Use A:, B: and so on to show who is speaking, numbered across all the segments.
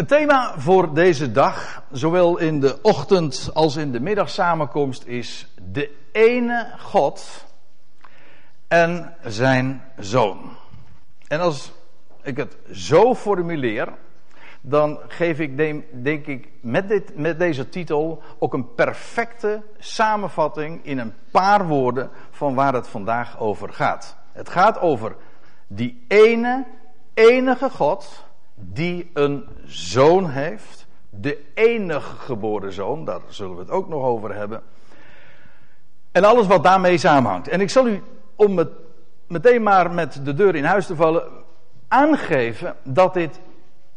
A: Het thema voor deze dag, zowel in de ochtend als in de middagsamenkomst, is de ene God en zijn zoon. En als ik het zo formuleer, dan geef ik, denk ik, met, dit, met deze titel ook een perfecte samenvatting in een paar woorden van waar het vandaag over gaat. Het gaat over die ene, enige God die een zoon heeft. De enige geboren zoon, daar zullen we het ook nog over hebben. En alles wat daarmee samenhangt. En ik zal u, om het meteen maar met de deur in huis te vallen, aangeven dat dit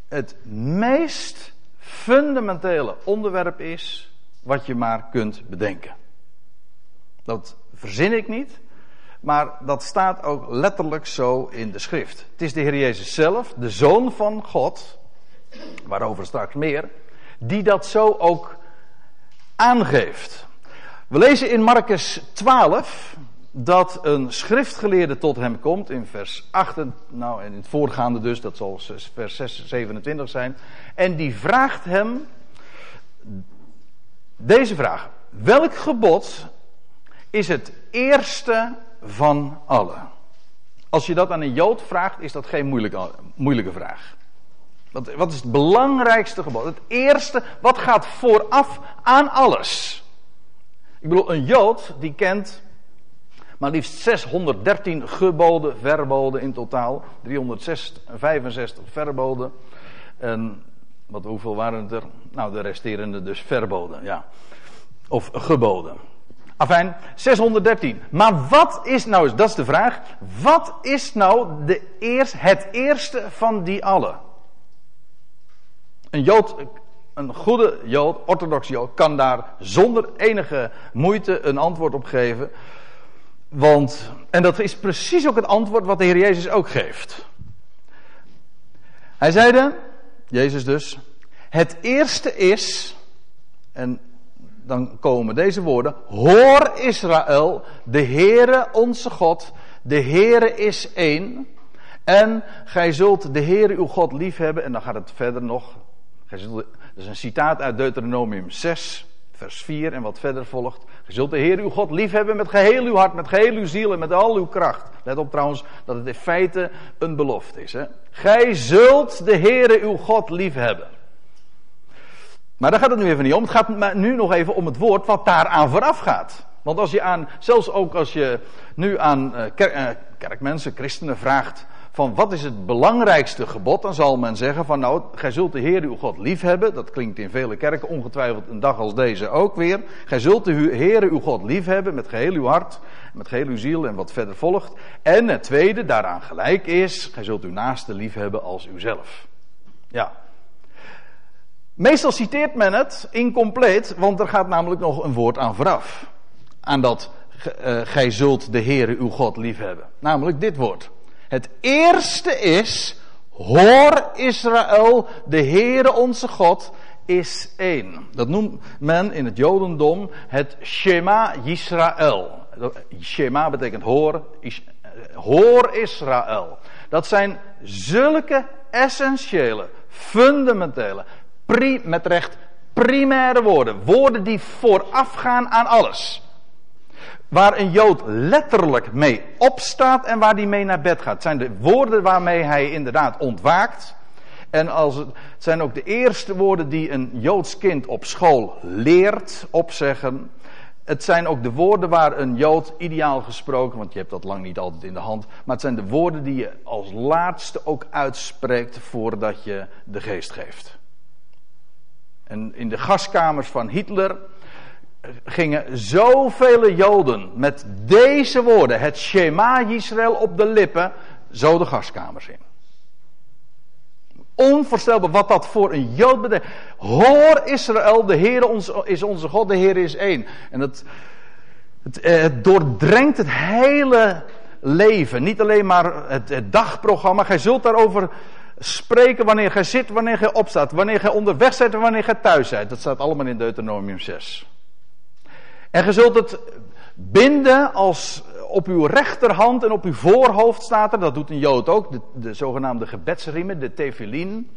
A: het meest fundamentele onderwerp is wat je maar kunt bedenken. Dat verzin ik niet, maar dat staat ook letterlijk zo in de schrift. Het is de Heer Jezus zelf, de Zoon van God, waarover straks meer, die dat zo ook aangeeft. We lezen in Marcus 12, dat een schriftgeleerde tot hem komt in vers 8, nou en in het voorgaande dus, dat zal vers 6, 27 zijn. En die vraagt hem deze vraag. Welk gebod is het eerste van alle? Als je dat aan een Jood vraagt, is dat geen moeilijke, moeilijke vraag. Wat, wat is het belangrijkste gebod? Het eerste, wat gaat vooraf aan alles? Ik bedoel, een Jood die kent maar liefst 613 geboden, verboden in totaal. 365 verboden. En wat, hoeveel waren het er? Nou, de resterende dus verboden, ja. Of geboden. Afijn, 613. Maar wat is nou, dat is de vraag. Wat is nou de eerst, het eerste van die allen? Een Jood, een goede Jood, orthodox Jood, kan daar zonder enige moeite een antwoord op geven. Want, en dat is precies ook het antwoord wat de Heer Jezus ook geeft. Hij zeide, Jezus dus, het eerste is, en dan komen deze woorden, hoor Israël, de Heere onze God, de Heere is één. En gij zult de Heere uw God liefhebben, en dan gaat het verder nog. Gij dat is een citaat uit Deuteronomium 6 vers 4 en wat verder volgt. Je zult de Heer uw God liefhebben met geheel uw hart, met geheel uw ziel en met al uw kracht. Let op trouwens dat het in feite een belofte is. Hè? Gij zult de Heer uw God liefhebben. Maar daar gaat het nu even niet om. Het gaat nu nog even om het woord wat daaraan vooraf gaat. Want als je aan, zelfs ook als je nu aan uh, kerkmensen, christenen vraagt van wat is het belangrijkste gebod, dan zal men zeggen van nou, gij zult de Heer uw God lief hebben. Dat klinkt in vele kerken ongetwijfeld een dag als deze ook weer. Gij zult de Heer uw God lief hebben met geheel uw hart, met geheel uw ziel en wat verder volgt. En het tweede daaraan gelijk is, gij zult uw naaste lief hebben als uzelf. Ja. Meestal citeert men het incompleet, want er gaat namelijk nog een woord aan vooraf. Aan dat uh, gij zult de Heere uw God lief hebben. Namelijk dit woord. Het eerste is, hoor Israël, de Heere onze God is één. Dat noemt men in het Jodendom het Shema Yisrael. Shema betekent hoor, hoor Israël. Dat zijn zulke essentiële, fundamentele, pri, met recht primaire woorden. Woorden die voorafgaan aan alles. Waar een Jood letterlijk mee opstaat en waar die mee naar bed gaat. Het zijn de woorden waarmee hij inderdaad ontwaakt. En als het, zijn ook de eerste woorden die een Joods kind op school leert opzeggen. Het zijn ook de woorden waar een Jood ideaal gesproken, want je hebt dat lang niet altijd in de hand. Maar het zijn de woorden die je als laatste ook uitspreekt voordat je de geest geeft. En in de gaskamers van Hitler gingen zoveel Joden met deze woorden, het Shema Israël op de lippen, zo de gaskamers in. Onvoorstelbaar wat dat voor een Jood betekent. Hoor Israël, de Heer is onze God, de Heer is één. En het, het, eh, het doordrenkt het hele leven. Niet alleen maar het dagprogramma. Gij zult daarover spreken wanneer gij zit, wanneer gij opstaat. Wanneer gij onderweg bent en wanneer gij thuis bent. Dat staat allemaal in Deuteronomium 6. En je zult het binden als op uw rechterhand en op uw voorhoofd staat er, dat doet een Jood ook, de, de zogenaamde gebedsriemen, de tefillin.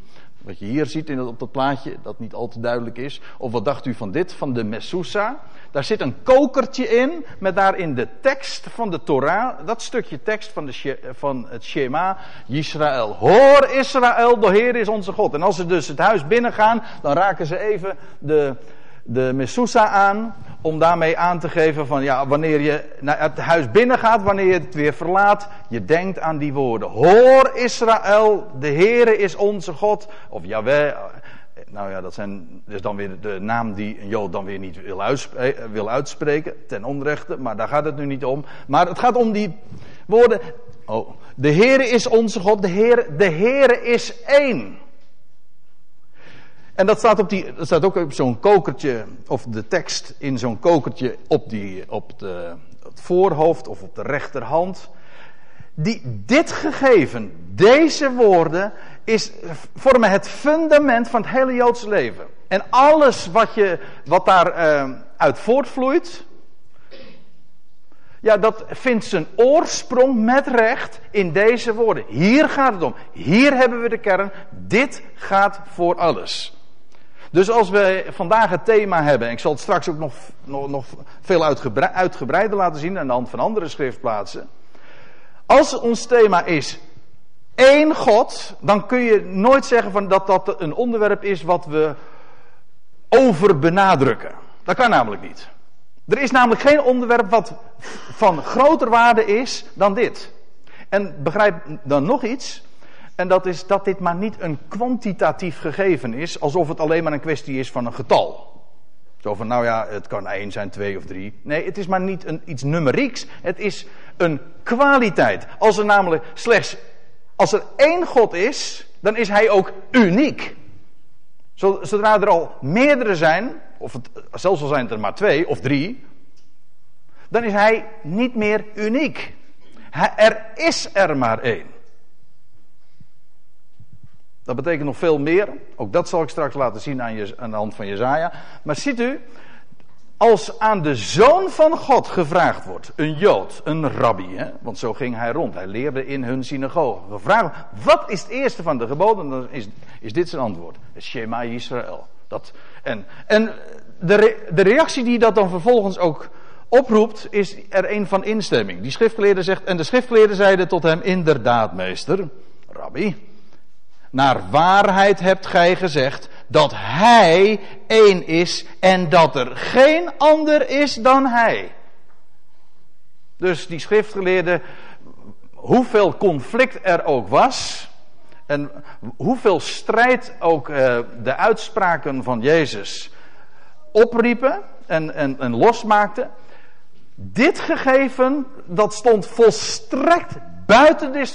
A: Wat je hier ziet in, op dat plaatje, dat niet al te duidelijk is. Of wat dacht u van dit, van de Mesousa? Daar zit een kokertje in, met daarin de tekst van de Torah, dat stukje tekst van, de, van het Shema, Israël. Hoor Israël, de Heer is onze God. En als ze dus het huis binnengaan, dan raken ze even de, de Mesousa aan, om daarmee aan te geven van ja, wanneer je naar het huis binnengaat, wanneer je het weer verlaat, je denkt aan die woorden. Hoor Israël, de Heere is onze God, of Yahweh, nou ja, dat zijn dus dan weer de naam die een Jood dan weer niet wil, uitspreken, eh, wil uitspreken, ten onrechte, maar daar gaat het nu niet om. Maar het gaat om die woorden, oh, de Heere is onze God, de Heere, de Heere is één. En dat staat, op die, staat ook op zo'n kokertje, of de tekst in zo'n kokertje op, die, op de, het voorhoofd of op de rechterhand. Die, dit gegeven, deze woorden, is, vormen het fundament van het hele Joodse leven. En alles wat, je, wat daaruit uh, uit voortvloeit, ja, dat vindt zijn oorsprong met recht in deze woorden. Hier gaat het om. Hier hebben we de kern. Dit gaat voor alles. Dus als we vandaag het thema hebben, en ik zal het straks ook nog, nog, nog veel uitgebreider laten zien aan de hand van andere schriftplaatsen. Als ons thema is één God, dan kun je nooit zeggen van dat dat een onderwerp is wat we overbenadrukken. Dat kan namelijk niet. Er is namelijk geen onderwerp wat van groter waarde is dan dit. En begrijp dan nog iets. En dat is dat dit maar niet een kwantitatief gegeven is, alsof het alleen maar een kwestie is van een getal. Zo van, nou ja, het kan één zijn, twee of drie. Nee, het is maar niet een, iets numerieks. Het is een kwaliteit. Als er namelijk slechts, als er één God is, dan is hij ook uniek. Zodra er al meerdere zijn, of het, zelfs al zijn het er maar twee of drie, dan is hij niet meer uniek. er is er maar één. Dat betekent nog veel meer. Ook dat zal ik straks laten zien aan, je, aan de hand van Jezaja. Maar ziet u, als aan de zoon van God gevraagd wordt, een Jood, een rabbi, hè, want zo ging hij rond, hij leerde in hun synagoge. Gevraagd, wat is het eerste van de geboden? Dan is, is dit zijn antwoord: Shema Israël. Dat, en en de, de reactie die dat dan vervolgens ook oproept, is er een van instemming. Die schriftgeleerde zegt, en de schriftgeleerde zeiden tot hem: inderdaad, meester, rabbi. Naar waarheid hebt gij gezegd dat Hij één is en dat er geen ander is dan Hij. Dus die schriftgeleerde, hoeveel conflict er ook was, en hoeveel strijd ook uh, de uitspraken van Jezus opriepen en, en, en losmaakten. Dit gegeven, dat stond volstrekt buiten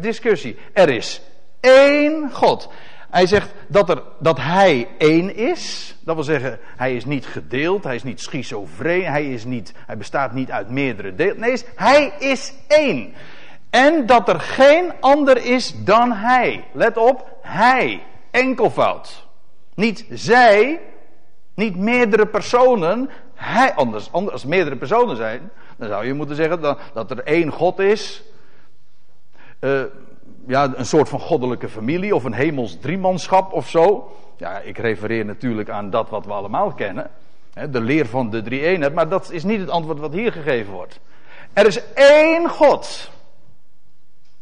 A: discussie. Er is één God. Hij zegt dat, er, dat hij één is. Dat wil zeggen, hij is niet gedeeld, hij is niet schizofreen, hij, is niet, hij bestaat niet uit meerdere delen. Nee, hij is één. En dat er geen ander is dan hij. Let op, hij. Enkelvoud. Niet zij, niet meerdere personen. Hij, anders, anders als meerdere personen zijn, dan zou je moeten zeggen dat, dat er één God is. Uh, ja, een soort van goddelijke familie of een hemels driemanschap of zo. Ja, ik refereer natuurlijk aan dat wat we allemaal kennen. De leer van de drie eenheid. Maar dat is niet het antwoord wat hier gegeven wordt. Er is één God.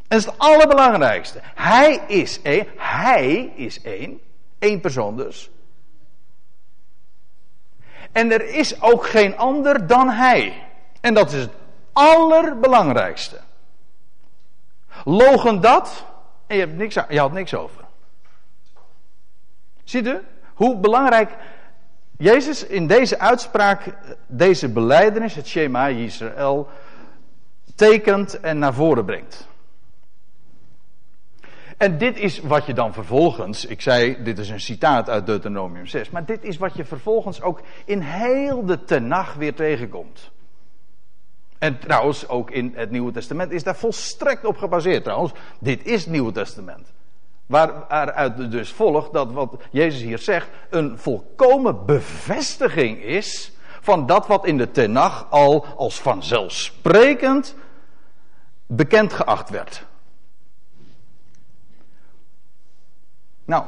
A: En dat is het allerbelangrijkste. Hij is één. Hij is één. Eén persoon dus. En er is ook geen ander dan hij. En dat is het allerbelangrijkste. Logen dat en je, hebt niks, je had niks over. Ziet u hoe belangrijk Jezus in deze uitspraak, deze beleidenis, het Shema Israël, tekent en naar voren brengt. En dit is wat je dan vervolgens, ik zei, dit is een citaat uit Deuteronomium 6, maar dit is wat je vervolgens ook in heel de Tenach weer tegenkomt. En trouwens, ook in het Nieuwe Testament is daar volstrekt op gebaseerd trouwens. Dit is het Nieuwe Testament. Waaruit dus volgt dat wat Jezus hier zegt een volkomen bevestiging is van dat wat in de Tenach al als vanzelfsprekend bekend geacht werd. Nou,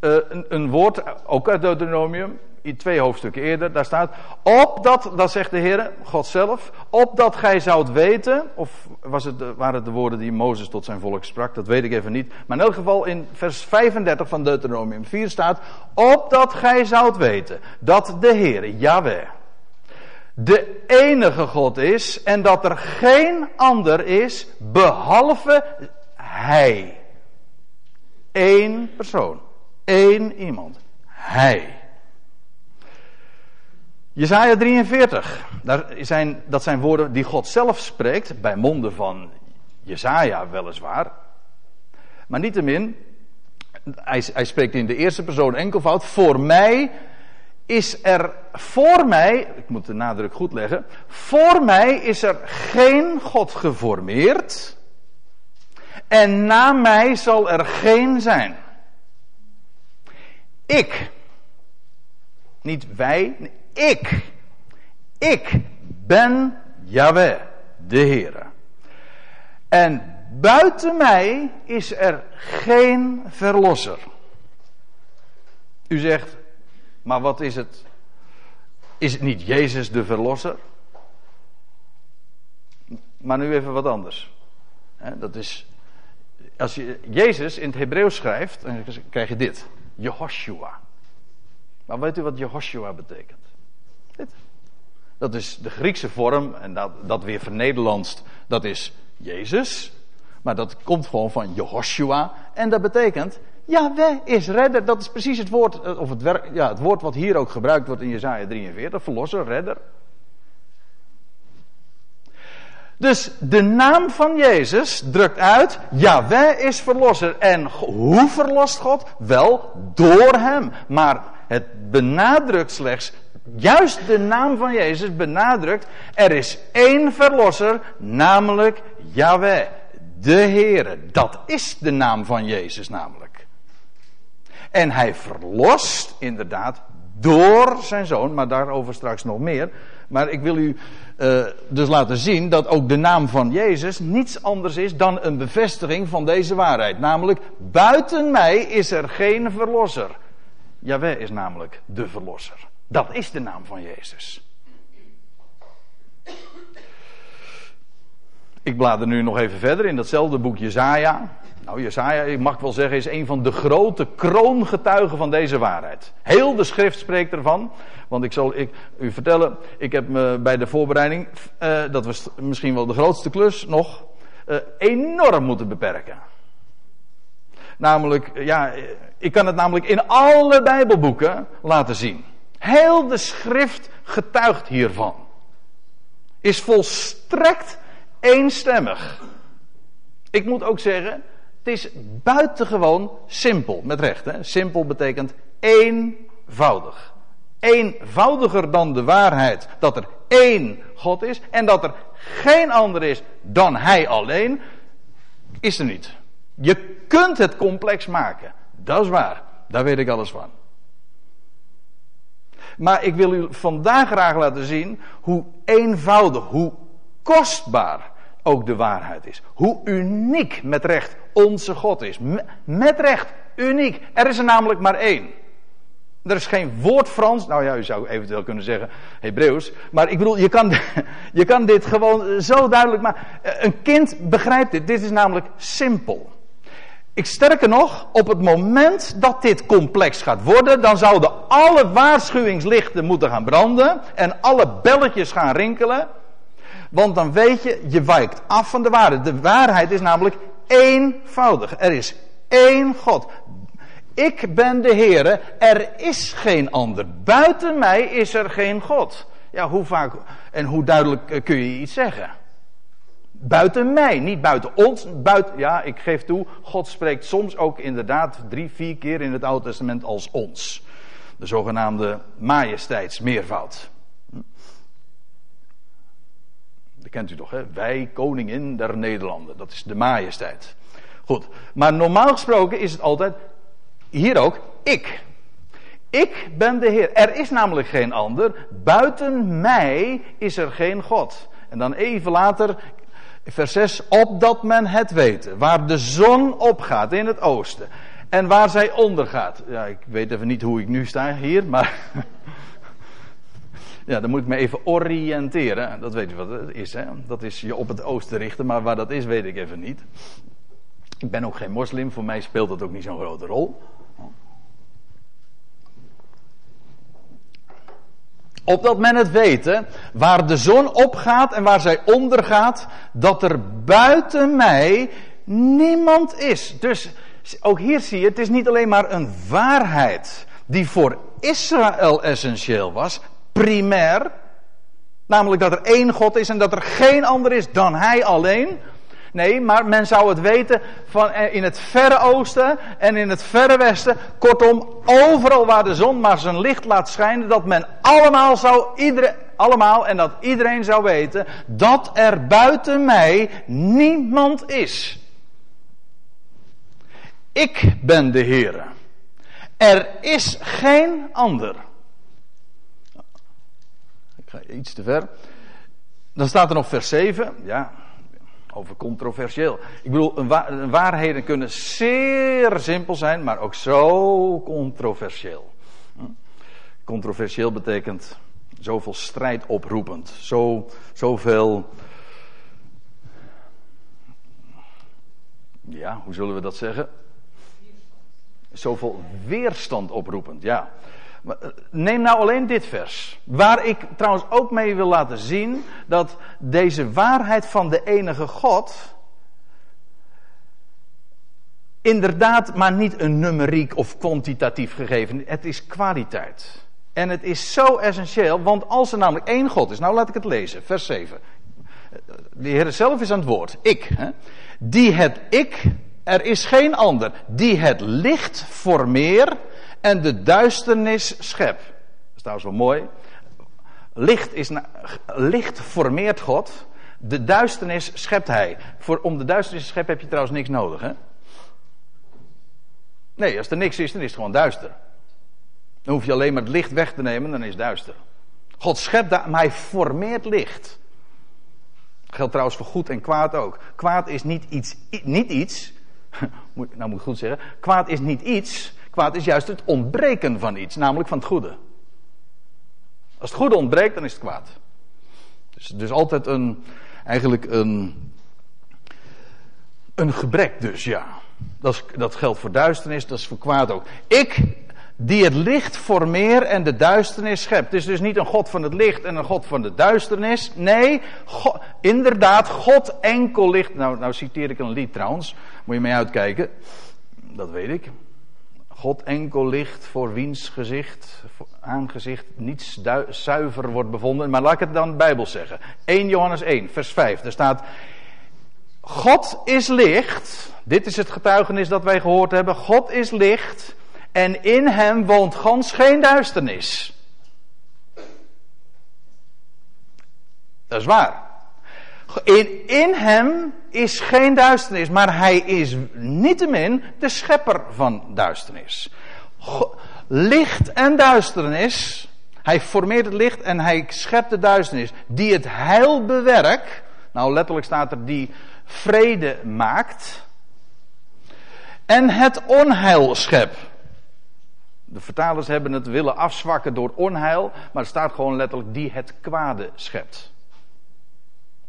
A: een, een, woord, ook uit Deuteronomium, twee hoofdstukken eerder, daar staat, opdat, dat zegt de Heer, God zelf, opdat gij zoudt weten, of was het, waren het de woorden die Mozes tot zijn volk sprak, dat weet ik even niet, maar in elk geval in vers 35 van Deuteronomium 4 staat, opdat gij zoudt weten, dat de Heer, Yahweh, de enige God is en dat er geen ander is behalve Hij. Eén persoon, één iemand, Hij. Jesaja 43, daar zijn, dat zijn woorden die God zelf spreekt, bij monden van Jesaja weliswaar. Maar niettemin, hij, hij spreekt in de eerste persoon enkelvoud, voor mij is er voor mij, ik moet de nadruk goed leggen, voor mij is er geen God geformeerd en na mij zal er geen zijn. Ik, niet wij, ik, ik ben Yahweh, de Heere. En buiten mij is er geen verlosser. U zegt, maar wat is het? Is het niet Jezus de verlosser? Maar nu even wat anders. Dat is, als je Jezus in het Hebreeuws schrijft, dan krijg je dit. Jehoshua. Maar weet u wat Jehoshua betekent? Dat is de Griekse vorm, en dat, dat weer vernederlandst, dat is Jezus. Maar dat komt gewoon van Jehoshua. En dat betekent, Yahweh is redder. Dat is precies het woord, eh, of het, werk, ja, het woord wat hier ook gebruikt wordt in Jezaja 43. Verlosser, redder. Dus de naam van Jezus drukt uit, Yahweh is verlosser. En hoe verlost God? Wel, door hem. Maar het benadrukt slechts, juist de naam van Jezus benadrukt, er is één verlosser, namelijk Yahweh, de Heere. Dat is de naam van Jezus namelijk. En hij verlost inderdaad door zijn zoon, maar daarover straks nog meer. Maar ik wil u uh, dus laten zien dat ook de naam van Jezus niets anders is dan een bevestiging van deze waarheid. Namelijk, buiten mij is er geen verlosser. Jaweh is namelijk de verlosser. Dat is de naam van Jezus. Ik blader nu nog even verder in datzelfde boek Jezaja. Nou, Jesaja, ik mag wel zeggen, is een van de grote kroongetuigen van deze waarheid. Heel de schrift spreekt ervan. Want ik zal ik, u vertellen, ik heb me bij de voorbereiding, uh, dat was misschien wel de grootste klus nog, uh, enorm moeten beperken. Namelijk, ja, ik kan het namelijk in alle Bijbelboeken laten zien. Heel de schrift getuigt hiervan. Is volstrekt eenstemmig. Ik moet ook zeggen, het is buitengewoon simpel, met recht. Hè? Simpel betekent eenvoudig. Eenvoudiger dan de waarheid dat er één God is en dat er geen ander is dan Hij alleen, is er niet. Je kunt het complex maken. Dat is waar. Daar weet ik alles van. Maar ik wil u vandaag graag laten zien hoe eenvoudig, hoe kostbaar ook de waarheid is. Hoe uniek met recht onze God is. Met recht uniek. Er is er namelijk maar één. Er is geen woord Frans. Nou ja, u zou eventueel kunnen zeggen Hebreeuws. Maar ik bedoel, je kan, je kan dit gewoon zo duidelijk maken. Een kind begrijpt dit. Dit is namelijk simpel. Ik sterker nog, op het moment dat dit complex gaat worden, dan zouden alle waarschuwingslichten moeten gaan branden en alle belletjes gaan rinkelen. Want dan weet je, je wijkt af van de waarheid. De waarheid is namelijk eenvoudig. Er is één God. Ik ben de Heere, er is geen ander. Buiten mij is er geen God. Ja, hoe vaak en hoe duidelijk eh, kun je iets zeggen? Buiten mij, niet buiten ons. Buiten, ja, ik geef toe, God spreekt soms ook inderdaad drie, vier keer in het Oude Testament als ons. De zogenaamde majesteitsmeervoud. Dat kent u toch, hè? Wij, koningin der Nederlanden. Dat is de majesteit. Goed, maar normaal gesproken is het altijd, hier ook, ik. Ik ben de Heer. Er is namelijk geen ander. Buiten mij is er geen God. En dan even later Vers 6, opdat men het weet, waar de zon opgaat in het oosten. En waar zij ondergaat. Ja, ik weet even niet hoe ik nu sta hier, maar. ja, dan moet ik me even oriënteren. Dat weet je wat het is, hè? Dat is je op het oosten richten, maar waar dat is, weet ik even niet. Ik ben ook geen moslim, voor mij speelt dat ook niet zo'n grote rol. Opdat men het weten, waar de zon opgaat en waar zij ondergaat, dat er buiten mij niemand is. Dus ook hier zie je, het is niet alleen maar een waarheid die voor Israël essentieel was, primair. Namelijk dat er één God is en dat er geen ander is dan Hij alleen. Nee, maar men zou het weten van eh, in het verre oosten en in het verre westen. Kortom, overal waar de zon maar zijn licht laat schijnen, dat men allemaal zou, iedereen, allemaal en dat iedereen zou weten dat er buiten mij niemand is. Ik ben de Heer. Er is geen ander. Ik ga iets te ver. Dan staat er nog vers 7. Ja, over controversieel. Ik bedoel, een waarheden kunnen zeer simpel zijn, maar ook zo controversieel. Hm? Controversieel betekent zoveel strijd oproepend. Zo, zoveel. Ja, hoe zullen we dat zeggen? Zoveel weerstand oproepend, ja. Eh, neem nou alleen dit vers. Waar ik trouwens ook mee wil laten zien dat deze waarheid van de enige God. inderdaad maar niet een numeriek of kwantitatief gegeven. Het is kwaliteit. En het is zo essentieel, want als er namelijk één God is. Nou laat ik het lezen, vers 7. De Heer zelf is aan het woord. Ik. Hè, die het ik, er is geen ander. Die het licht formeert en de duisternis schep. Dat is trouwens wel mooi. Licht, is, licht formeert God. De duisternis schept hij. Voor, om de duisternis te scheppen heb je trouwens niks nodig. Hè? Nee, als er niks is, dan is het gewoon duister. Dan hoef je alleen maar het licht weg te nemen, dan is het duister. God schept, maar hij formeert licht. Dat geldt trouwens voor goed en kwaad ook. Kwaad is niet iets, niet iets, nou moet ik goed zeggen, kwaad is niet iets Kwaad is juist het ontbreken van iets, namelijk van het goede. Als het goede ontbreekt, dan is het kwaad. Dus, dus altijd een, eigenlijk een, een gebrek dus, ja. Dat, dat geldt voor duisternis, dat is voor kwaad ook. Ik, die het licht formeer en de duisternis schept. Het is dus niet een God van het licht en een God van de duisternis. Nee, inderdaad, God enkel licht. Nou, nou citeer ik een lied trouwens, moet je mee uitkijken. Dat weet ik. God enkel licht voor wiens gezicht, aangezicht niets zuiver wordt bevonden. Maar laat ik het dan Bijbel zeggen. 1 Johannes 1, vers 5. Daar staat: God is licht. Dit is het getuigenis dat wij gehoord hebben. God is licht. En in hem woont gans geen duisternis. Dat is waar. In, in hem is geen duisternis, maar hij is niettemin de schepper van duisternis. licht en duisternis, hij formeert het licht en hij schept de duisternis. Die het heil bewerkt, nou letterlijk staat er die vrede maakt. En het onheil schept. De vertalers hebben het willen afzwakken door onheil, maar er staat gewoon letterlijk die het kwade schept.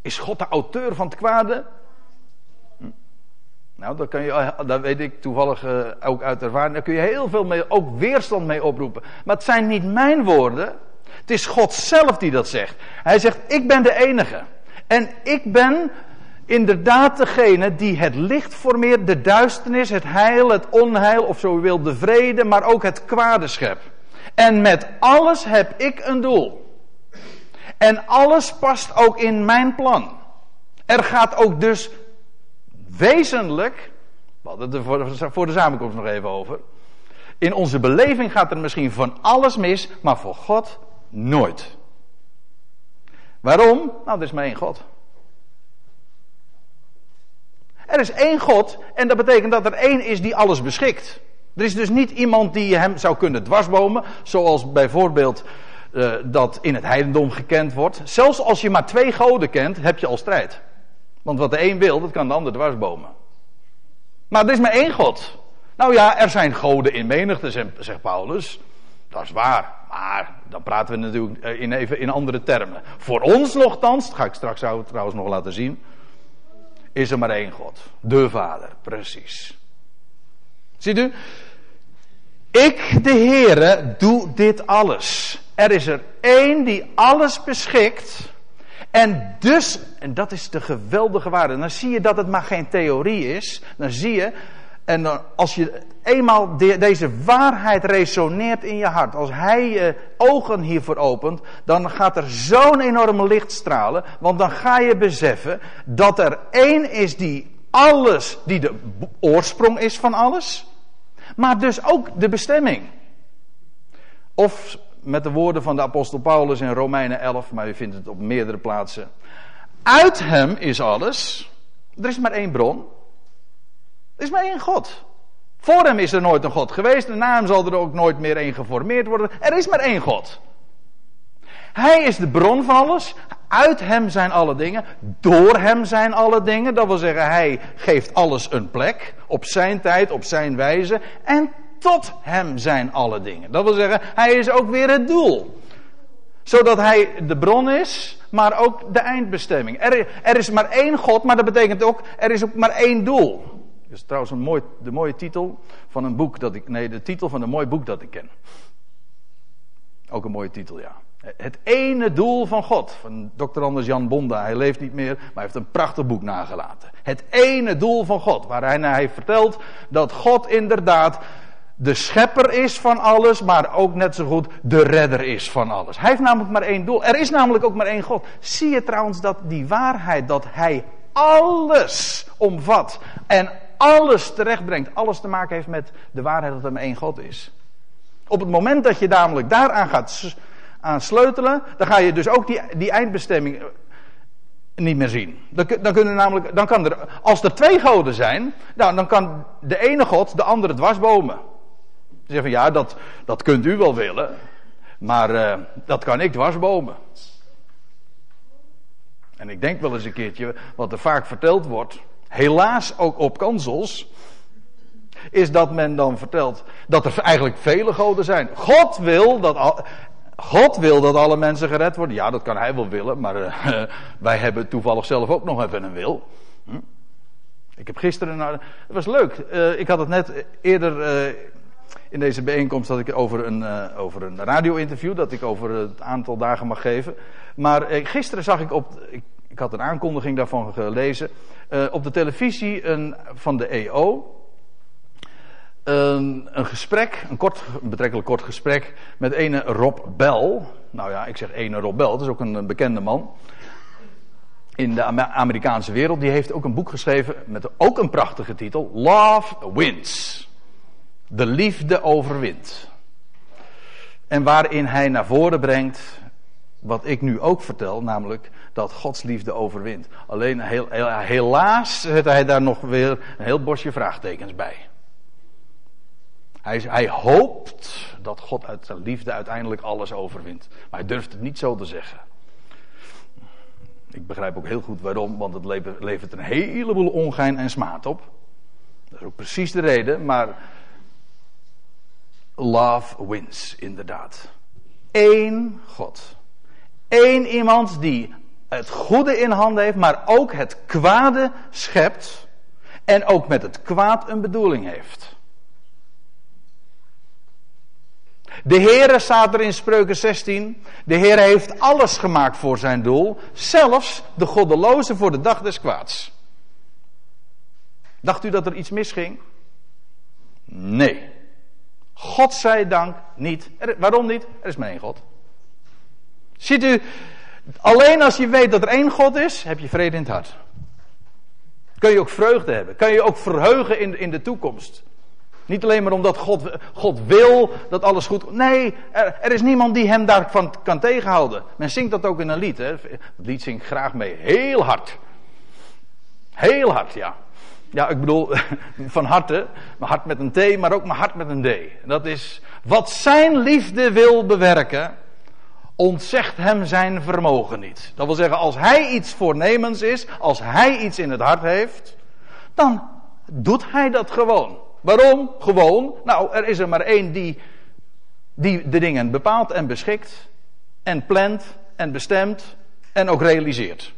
A: Is God de auteur van het kwade? Nou, daar, kan je, daar weet ik toevallig uh, ook uit ervaring. Daar kun je heel veel mee, ook weerstand mee oproepen. Maar het zijn niet mijn woorden. Het is God zelf die dat zegt. Hij zegt: Ik ben de enige. En ik ben inderdaad degene die het licht formeert, de duisternis, het heil, het onheil, of zo u wilt, de vrede, maar ook het kwade schep. En met alles heb ik een doel. En alles past ook in mijn plan. Er gaat ook dus wezenlijk, we hadden het er voor de samenkomst nog even over. In onze beleving gaat er misschien van alles mis, maar voor God nooit. Waarom? Nou, er is maar één God. Er is één God en dat betekent dat er één is die alles beschikt. Er is dus niet iemand die hem zou kunnen dwarsbomen, zoals bijvoorbeeld uh, dat in het heidendom gekend wordt. Zelfs als je maar twee goden kent, heb je al strijd. Want wat de een wil, dat kan de ander dwarsbomen. Maar er is maar één God. Nou ja, er zijn goden in menigte, zegt Paulus. Dat is waar. Maar dan praten we natuurlijk eh, in, even in andere termen. Voor ons nogthans, dat ga ik straks trouwens nog laten zien. Is er maar één God. De Vader, precies. Ziet u? Ik, de Heere, doe dit alles. Er is er één die alles beschikt. En dus, en dat is de geweldige waarde. Dan zie je dat het maar geen theorie is. Dan zie je, en als je eenmaal deze waarheid resoneert in je hart, als hij je ogen hiervoor opent, dan gaat er zo'n enorme licht stralen. Want dan ga je beseffen dat er één is die alles, die de oorsprong is van alles, maar dus ook de bestemming. Of met de woorden van de apostel Paulus in Romeinen 11, maar u vindt het op meerdere plaatsen. Uit hem is alles. Er is maar één bron. Er is maar één God. Voor hem is er nooit een God geweest en na hem zal er ook nooit meer één geformeerd worden. Er is maar één God. Hij is de bron van alles. Uit hem zijn alle dingen. Door hem zijn alle dingen. Dat wil zeggen, hij geeft alles een plek. Op zijn tijd, op zijn wijze. En tot hem zijn alle dingen. Dat wil zeggen, hij is ook weer het doel. Zodat hij de bron is, maar ook de eindbestemming. Er, is maar één God, maar dat betekent ook, er is ook maar één doel. Dat is trouwens een mooi, de mooie titel van een boek dat ik, nee, de titel van een mooi boek dat ik ken. Ook een mooie titel, ja. Het ene doel van God, van Dr. Anders Jan Bonda. Hij leeft niet meer, maar hij heeft een prachtig boek nagelaten. Het ene doel van God, waar hij, hij vertelt dat God inderdaad de schepper is van alles, maar ook net zo goed de redder is van alles. Hij heeft namelijk maar één doel. Er is namelijk ook maar één God. Zie je trouwens dat die waarheid, dat hij alles omvat en alles terechtbrengt, alles te maken heeft met de waarheid dat er maar één God is. Op het moment dat je namelijk daaraan gaat aan sleutelen, dan ga je dus ook die, die eindbestemming eh, niet meer zien. Dan, dan, kunnen namelijk, dan kan er, als er twee goden zijn, nou, dan kan de ene God de andere dwarsbomen. Ze zeggen van ja, dat, dat kunt u wel willen, maar uh, dat kan ik dwarsbomen. En ik denk wel eens een keertje, wat er vaak verteld wordt, helaas ook op kansels, is dat men dan vertelt dat er eigenlijk vele goden zijn. God wil dat, al, God wil dat alle mensen gered worden. Ja, dat kan hij wel willen, maar uh, wij hebben toevallig zelf ook nog even een wil. Hm? Ik heb gisteren, nou, het was leuk. Uh, ik had het net eerder uh, in deze bijeenkomst dat ik over een, over een radio-interview dat ik over het aantal dagen mag geven. Maar gisteren zag ik op, ik, had een aankondiging daarvan gelezen, op de televisie een, van de EO. Een, een gesprek, een, kort, betrekkelijk kort gesprek met ene Rob Bell. Nou ja, ik zeg ene Rob Bell, dat is ook een, bekende man in de Amerikaanse wereld. Die heeft ook een boek geschreven met ook een prachtige titel: Love Wins. De liefde overwint. En waarin hij naar voren brengt wat ik nu ook vertel, namelijk dat Gods liefde overwint. Alleen heel, helaas zet hij daar nog weer een heel bosje vraagtekens bij. Hij, hij hoopt dat God uit zijn liefde uiteindelijk alles overwint. Maar hij durft het niet zo te zeggen. Ik begrijp ook heel goed waarom, want het levert een heleboel ongein en smaad op. Dat is ook precies de reden, maar love wins, inderdaad. Eén God. Eén iemand die het goede in handen heeft, maar ook het kwade schept. En ook met het kwaad een bedoeling heeft. De Heere staat er in Spreuken 16. De Heere heeft alles gemaakt voor zijn doel. Zelfs de goddeloze voor de dag des kwaads. Dacht u dat er iets misging? Nee. God zij dank niet. waarom niet? Er is maar één God. Ziet u, alleen als je weet dat er één God is, heb je vrede in het hart. Kun je ook vreugde hebben. Kan je ook verheugen in, in de toekomst. Niet alleen maar omdat God, God wil dat alles goed. Nee, er, is niemand die hem daarvan kan tegenhouden. Men zingt dat ook in een lied. Hè. Het lied zingt graag mee. Heel hard. Heel hard, ja. Ja, ik bedoel van harte. Mijn hart met een T, maar ook mijn hart met een D. Dat is wat zijn liefde wil bewerken, ontzegt hem zijn vermogen niet. Dat wil zeggen, als hij iets voornemens is, als hij iets in het hart heeft, dan doet hij dat gewoon. Waarom? Gewoon, nou, er is er maar één die, die de dingen bepaalt en beschikt. En plant en bestemt en ook realiseert.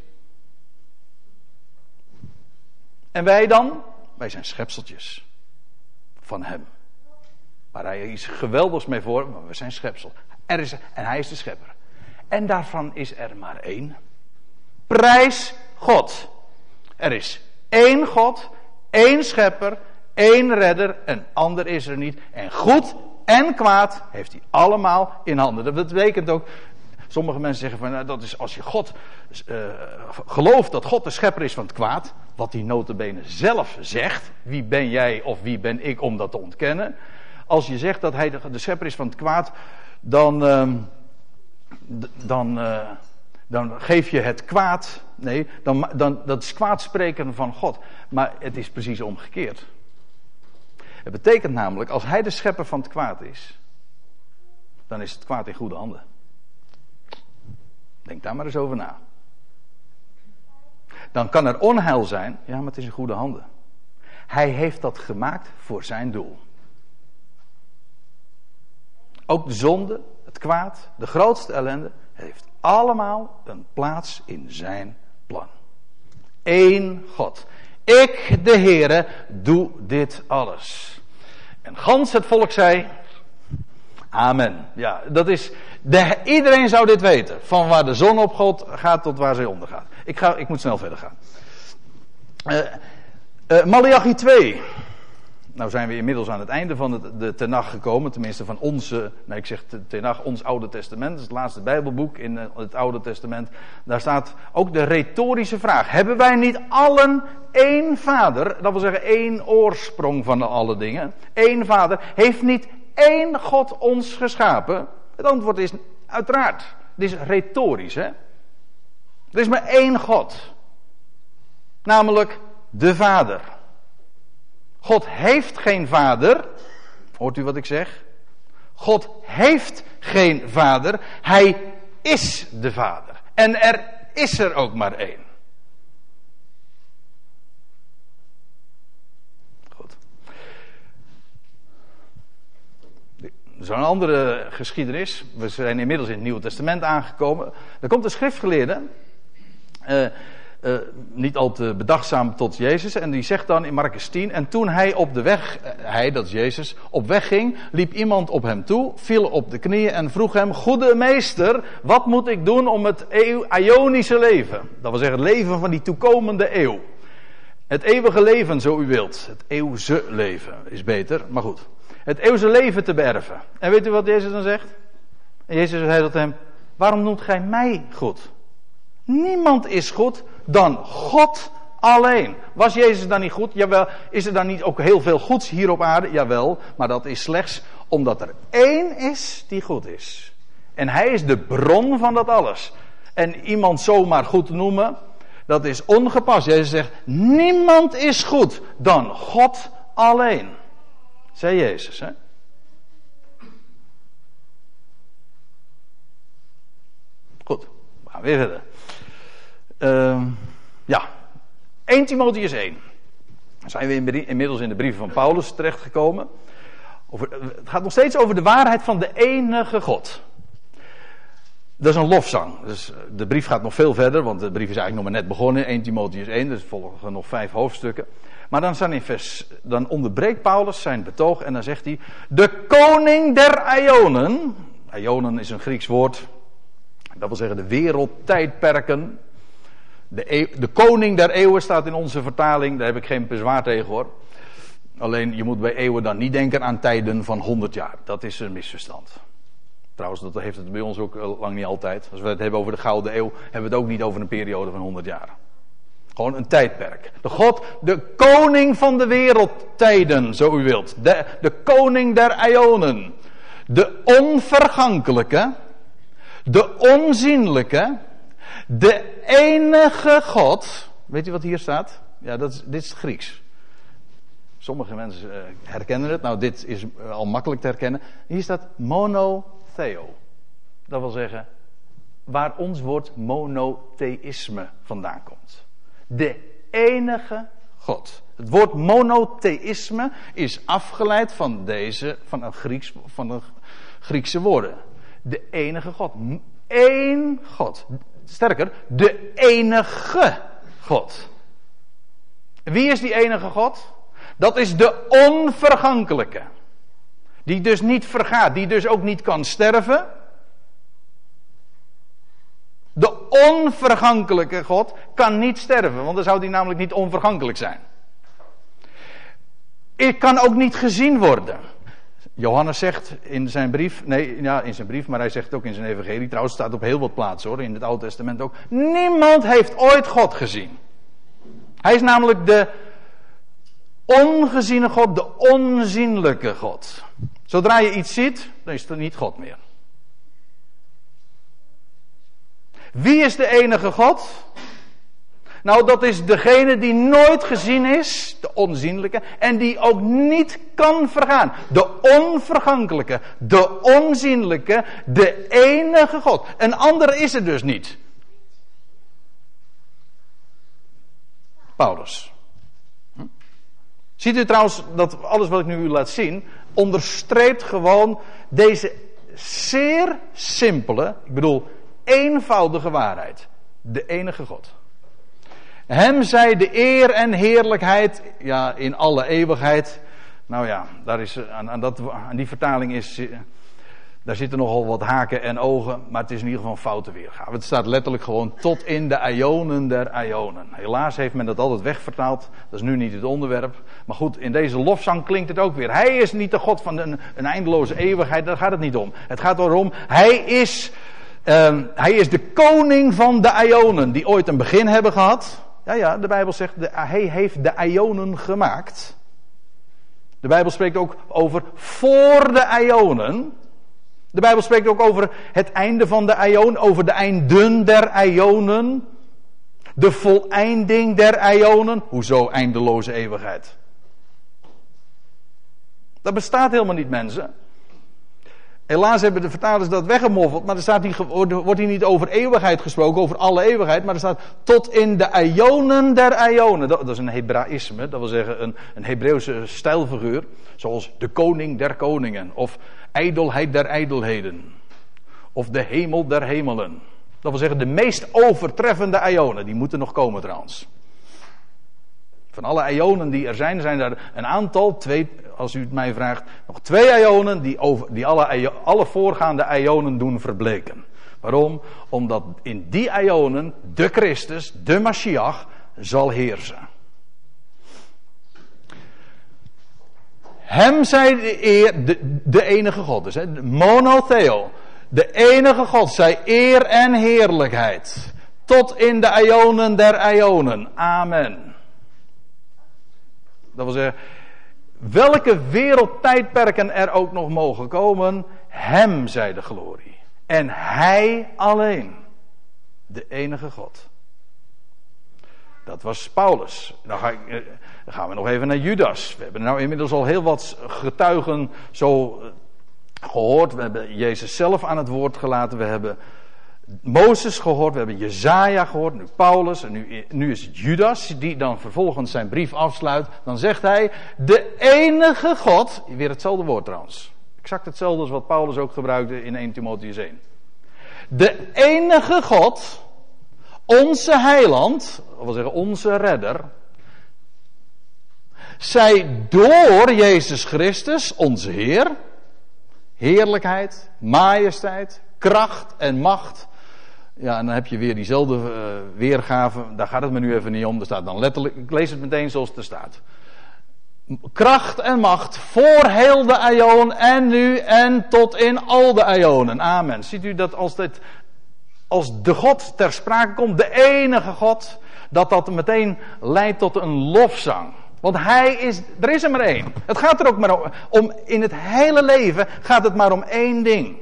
A: En wij dan? Wij zijn schepseltjes van hem. Waar hij iets geweldigs mee voor, maar we zijn schepsel. Er is, en hij is de schepper. En daarvan is er maar één. Prijs God. Er is één God, één schepper, één redder, een ander is er niet. En goed en kwaad heeft hij allemaal in handen. Dat betekent ook, sommige mensen zeggen van, nou, dat is als je God uh, gelooft dat God de schepper is van het kwaad, wat hij notabene zelf zegt, wie ben jij of wie ben ik om dat te ontkennen. Als je zegt dat hij de, schepper is van het kwaad, dan, uh, dan, uh, dan geef je het kwaad. Nee, dan, dan, dat is kwaadspreken van God. Maar het is precies omgekeerd. Het betekent namelijk, als hij de schepper van het kwaad is, dan is het kwaad in goede handen. Denk daar maar eens over na. Dan kan er onheil zijn, ja, maar het is in goede handen. Hij heeft dat gemaakt voor zijn doel. Ook de zonde, het kwaad, de grootste ellende, heeft allemaal een plaats in zijn plan. Eén God. Ik, de Heere, doe dit alles. En gans het volk zei, Amen. Ja, dat is, de, iedereen zou dit weten. Van waar de zon op God gaat tot waar zij ondergaat. Ik, ga, ik moet snel verder gaan. Uh, Malachi 2. Nou zijn we inmiddels aan het einde van het, de Tenach gekomen. Tenminste van onze, nou ik zeg Tenach, ons Oude Testament. Het laatste Bijbelboek in eh, het Oude Testament. Daar staat ook de retorische vraag. Hebben wij niet allen één vader? Dat wil zeggen één oorsprong van alle dingen. Eén vader. Heeft niet één God ons geschapen? Het antwoord is uiteraard. Het is retorisch hè. Er is maar één God. Namelijk de Vader. God heeft geen vader. Hoort u wat ik zeg? God heeft geen vader. Hij is de vader. En er is er ook maar één. Goed. Zo'n andere geschiedenis. We zijn inmiddels in het Nieuwe Testament aangekomen. Er komt een schriftgeleerde. Uh, uh, niet al te bedachtzaam tot Jezus. En die zegt dan in Marcus 10. En toen hij op de weg, uh, hij dat is Jezus, op weg ging, liep iemand op hem toe, viel op de knieën en vroeg hem: Goede meester, wat moet ik doen om het eeuw, Ionische leven, dat wil zeggen het leven van die toekomende eeuw. Het eeuwige leven, zo u wilt. Het eeuwse leven is beter, maar goed. Het eeuwse leven te beërven. En weet u wat Jezus dan zegt? En Jezus zei tot hem: Waarom noemt gij mij goed? Niemand is goed dan God alleen. Was Jezus dan niet goed? Jawel. Is er dan niet ook heel veel goeds hier op aarde? Jawel. Maar dat is slechts omdat er één is die goed is. En hij is de bron van dat alles. En iemand zomaar goed noemen, dat is ongepast. Jezus zegt, niemand is goed dan God alleen. Zei Jezus, hè? Goed, we gaan weer verder. Uh, ja, 1 Timotheus 1. Dan zijn we inmiddels in de brieven van Paulus terechtgekomen. Over, het gaat nog steeds over de waarheid van de enige God. Dat is een lofzang. Dus eh, de brief gaat nog veel verder, want de brief is eigenlijk nog maar net begonnen. 1 Timotheus 1, dus volgen nog vijf hoofdstukken. Maar dan, staan in vers, dan onderbreekt Paulus zijn betoog en dan zegt hij: De koning der Ionen. Ionen is een Grieks woord. Dat wil zeggen de wereldtijdperken. De, de, koning der eeuwen staat in onze vertaling, daar heb ik geen bezwaar tegen hoor. Alleen je moet bij eeuwen dan niet denken aan tijden van 100 jaar. Dat is een misverstand. Trouwens, dat heeft het bij ons ook eh, lang niet altijd. Als we het hebben over de Gouden Eeuw, hebben we het ook niet over een periode van 100 jaar. Gewoon een tijdperk. De God, de koning van de wereldtijden, zo u wilt. De, de koning der Ionen. De onvergankelijke. De onzienlijke de enige God. Weet u wat hier staat? Ja, dat is, dit is Grieks. Sommige mensen uh, herkennen het. Nou, dit is uh, al makkelijk te herkennen. Hier staat monotheo. Dat wil zeggen, waar ons woord monotheïsme vandaan komt. De enige God. Het woord monotheïsme is afgeleid van deze, van een, Grieks, van een Griekse woorden. De enige God. Eén God. Sterker, de enige God. Wie is die enige God? Dat is de onvergankelijke. Die dus niet vergaat, die dus ook niet kan sterven. De onvergankelijke God kan niet sterven, want dan zou die namelijk niet onvergankelijk zijn. Ik kan ook niet gezien worden. Johannes zegt in zijn brief, nee, ja, in zijn brief, maar hij zegt ook in zijn evangelie, trouwens staat op heel wat plaatsen hoor, in het Oude Testament ook. Niemand heeft ooit God gezien. Hij is namelijk de ongeziene God, de onzienlijke God. Zodra je iets ziet, dan is het niet God meer. Wie is de enige God? Nou, dat is degene die nooit gezien is, de onzienlijke, en die ook niet kan vergaan. De onvergankelijke, de onzienlijke, de enige God. Een andere is er dus niet. Paulus. Hm? Ziet u trouwens dat alles wat ik nu u laat zien, onderstreept gewoon deze zeer simpele, ik bedoel eenvoudige waarheid. De enige God. Hem zij de eer en heerlijkheid, ja, in alle eeuwigheid. Nou ja, daar is, aan, aan, dat, aan die vertaling is, daar zitten nogal wat haken en ogen, maar het is in ieder geval een foute weergave. Het staat letterlijk gewoon tot in de ionen der ionen. Helaas heeft men dat altijd wegvertaald, dat is nu niet het onderwerp. Maar goed, in deze lofzang klinkt het ook weer. Hij is niet de God van een, eindeloze eeuwigheid, daar gaat het niet om. Het gaat erom, hij is, uh, hij is de koning van de ionen, die ooit een begin hebben gehad. Ja, ja, de Bijbel zegt, de, hij heeft de ionen gemaakt. De Bijbel spreekt ook over voor de ionen. De Bijbel spreekt ook over het einde van de ionen, over de einden der ionen. De voleinding der ionen. Hoezo eindeloze eeuwigheid? Dat bestaat helemaal niet, mensen. Helaas hebben de vertalers dat weggemoffeld, maar er staat niet, wordt hier niet over eeuwigheid gesproken, over alle eeuwigheid, maar er staat tot in de ionen der ionen. Dat, is een Hebraïsme, dat wil zeggen een, een Hebreeuwse stijlfiguur, zoals de koning der koningen, of ijdelheid der ijdelheden, of de hemel der hemelen. Dat wil zeggen de meest overtreffende ionen, die moeten nog komen trouwens. Van alle ionen die er zijn, zijn er een aantal, twee, als u het mij vraagt, nog twee ionen die, over, die alle, alle voorgaande ionen doen verbleken. Waarom? Omdat in die ionen de Christus, de Mashiach, zal heersen. Hem zij de eer, de, enige God, dus monotheo. De enige God, zij eer en heerlijkheid. Tot in de ionen der ionen. Amen. Dat wil zeggen, welke wereldtijdperken er ook nog mogen komen, Hem zij de glorie. En Hij alleen. De enige God. Dat was Paulus. Dan, ga ik, eh, dan, gaan we nog even naar Judas. We hebben nou inmiddels al heel wat getuigen zo eh, gehoord. We hebben Jezus zelf aan het woord gelaten. We hebben Mozes gehoord, we hebben Jezaja gehoord, nu Paulus en nu, nu is het Judas die dan vervolgens zijn brief afsluit. Dan zegt hij, de enige God, weer hetzelfde woord trouwens. Exact hetzelfde als wat Paulus ook gebruikte in 1 Timotheus 1. De enige God, onze heiland, dat wil zeggen onze redder, zij door Jezus Christus, onze Heer, heerlijkheid, majesteit, kracht en macht ja, en dan heb je weer diezelfde uh, weergave. Daar gaat het me nu even niet om. Er staat dan letterlijk, ik lees het meteen zoals het er staat. Kracht en macht voor heel de Ion en nu en tot in al de Ionen. Amen. Ziet u dat als, dit, als de God ter sprake komt, de enige God, dat dat meteen leidt tot een lofzang. Want hij is, er is er maar één. Het gaat er ook maar om, om in het hele leven gaat het maar om één ding.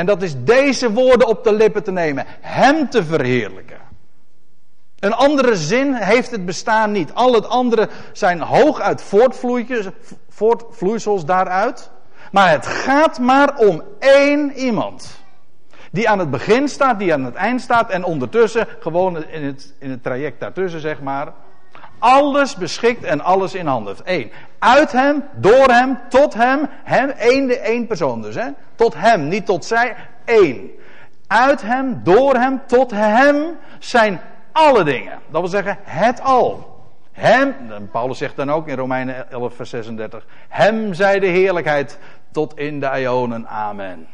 A: En dat is deze woorden op de lippen te nemen. Hem te verheerlijken. Een andere zin heeft het bestaan niet. Al het andere zijn hooguit voortvloeisels daaruit. Maar het gaat maar om één iemand. Die aan het begin staat, die aan het eind staat en ondertussen, gewoon in het, in het traject daartussen zeg maar, alles beschikt en alles in handen. Eén. Uit hem, door hem, tot hem, hem, één, de één persoon dus. Hè? Tot hem, niet tot zij, één. Uit hem, door hem, tot hem zijn alle dingen. Dat wil zeggen, het al. Hem, Paulus zegt dan ook in Romeinen 11, vers 36, hem zij de heerlijkheid tot in de ionen. Amen.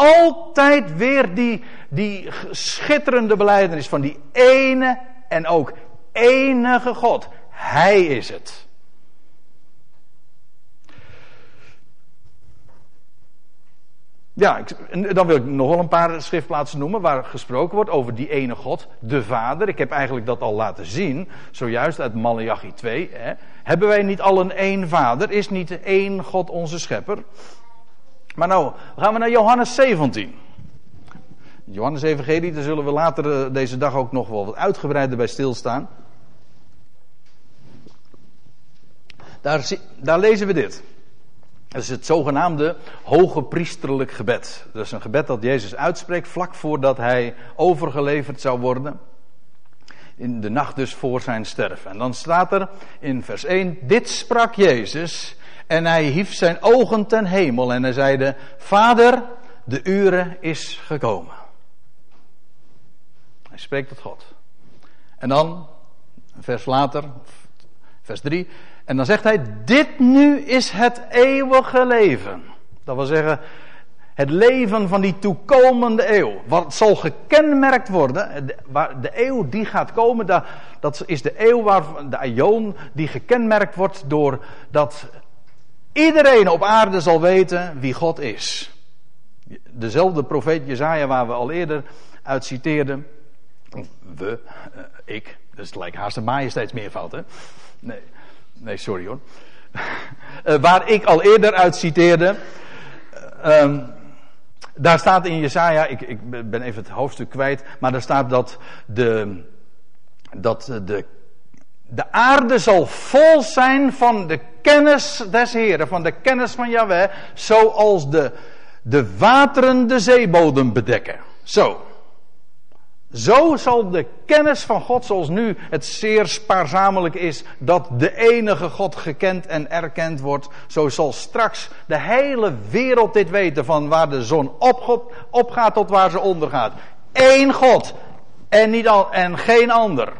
A: Altijd weer die, die schitterende beleidenis van die ene en ook enige God. Hij is het. Ja, ik, dan wil ik nog wel een paar schriftplaatsen noemen waar gesproken wordt over die ene God, de Vader. Ik heb eigenlijk dat al laten zien, zojuist uit Malachi 2. Hè. Hebben wij niet al een één Vader? Is niet één God onze schepper? Maar nou, gaan we naar Johannes 17. Johannes Evangelie, daar zullen we later eh, deze dag ook nog wel wat uitgebreider bij stilstaan. Daar, daar lezen we dit. Dat is het zogenaamde hoge priesterlijk gebed. Dat is een gebed dat Jezus uitspreekt vlak voordat hij overgeleverd zou worden. In de nacht dus voor zijn sterven. En dan staat er in vers 1: Dit sprak Jezus en hij hief zijn ogen ten hemel en hij zeide: Vader, de uren is gekomen. Hij spreekt tot God. En dan, een vers later, vers 3. En dan zegt hij: Dit nu is het eeuwige leven. Dat wil zeggen, het leven van die toekomende eeuw. Wat zal gekenmerkt worden, de, eeuw die gaat komen, dat is de eeuw waar, de aion, die gekenmerkt wordt door dat iedereen op aarde zal weten wie God is. Dezelfde profeet Jezaja waar we al eerder uit citeerden. We, eh, ik, dat lijkt haast een majesteitsmeervoud hè. Nee. Nee, sorry hoor. Uh, waar ik al eerder uit citeerde. Uh, daar staat in Jesaja, ik, ik ben even het hoofdstuk kwijt, maar daar staat dat de, dat de, de aarde zal vol zijn van de kennis des Heren, van de kennis van Yahweh, zoals de, de wateren de zeebodem bedekken. Zo. Zo zal de kennis van God, zoals nu het zeer spaarzamelijk is, dat de enige God gekend en erkend wordt, zo zal straks de hele wereld dit weten, van waar de zon opgaat tot waar ze ondergaat. Eén God en, niet al, en geen ander.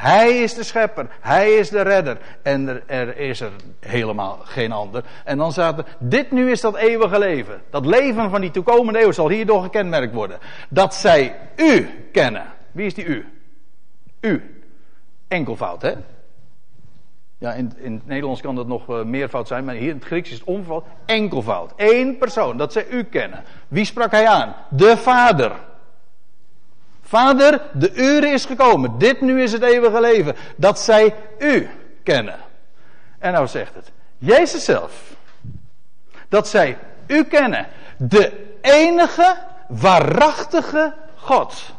A: Hij is de schepper, hij is de redder en er, er, is er helemaal geen ander. En dan staat dit nu is dat eeuwige leven. Dat leven van die toekomende eeuw zal hierdoor gekenmerkt worden. Dat zij u kennen. Wie is die u? U. Enkelvoud, hè? Ja, in, in het Nederlands kan dat nog uh, meervoud zijn, maar hier in het Grieks is het onvervalt enkelvoud. Eén persoon, dat zij u kennen. Wie sprak hij aan? De Vader. Vader, de uren is gekomen. Dit nu is het eeuwige leven. Dat zij u kennen. En nou zegt het. Jezus zelf. Dat zij u kennen. De enige waarachtige God.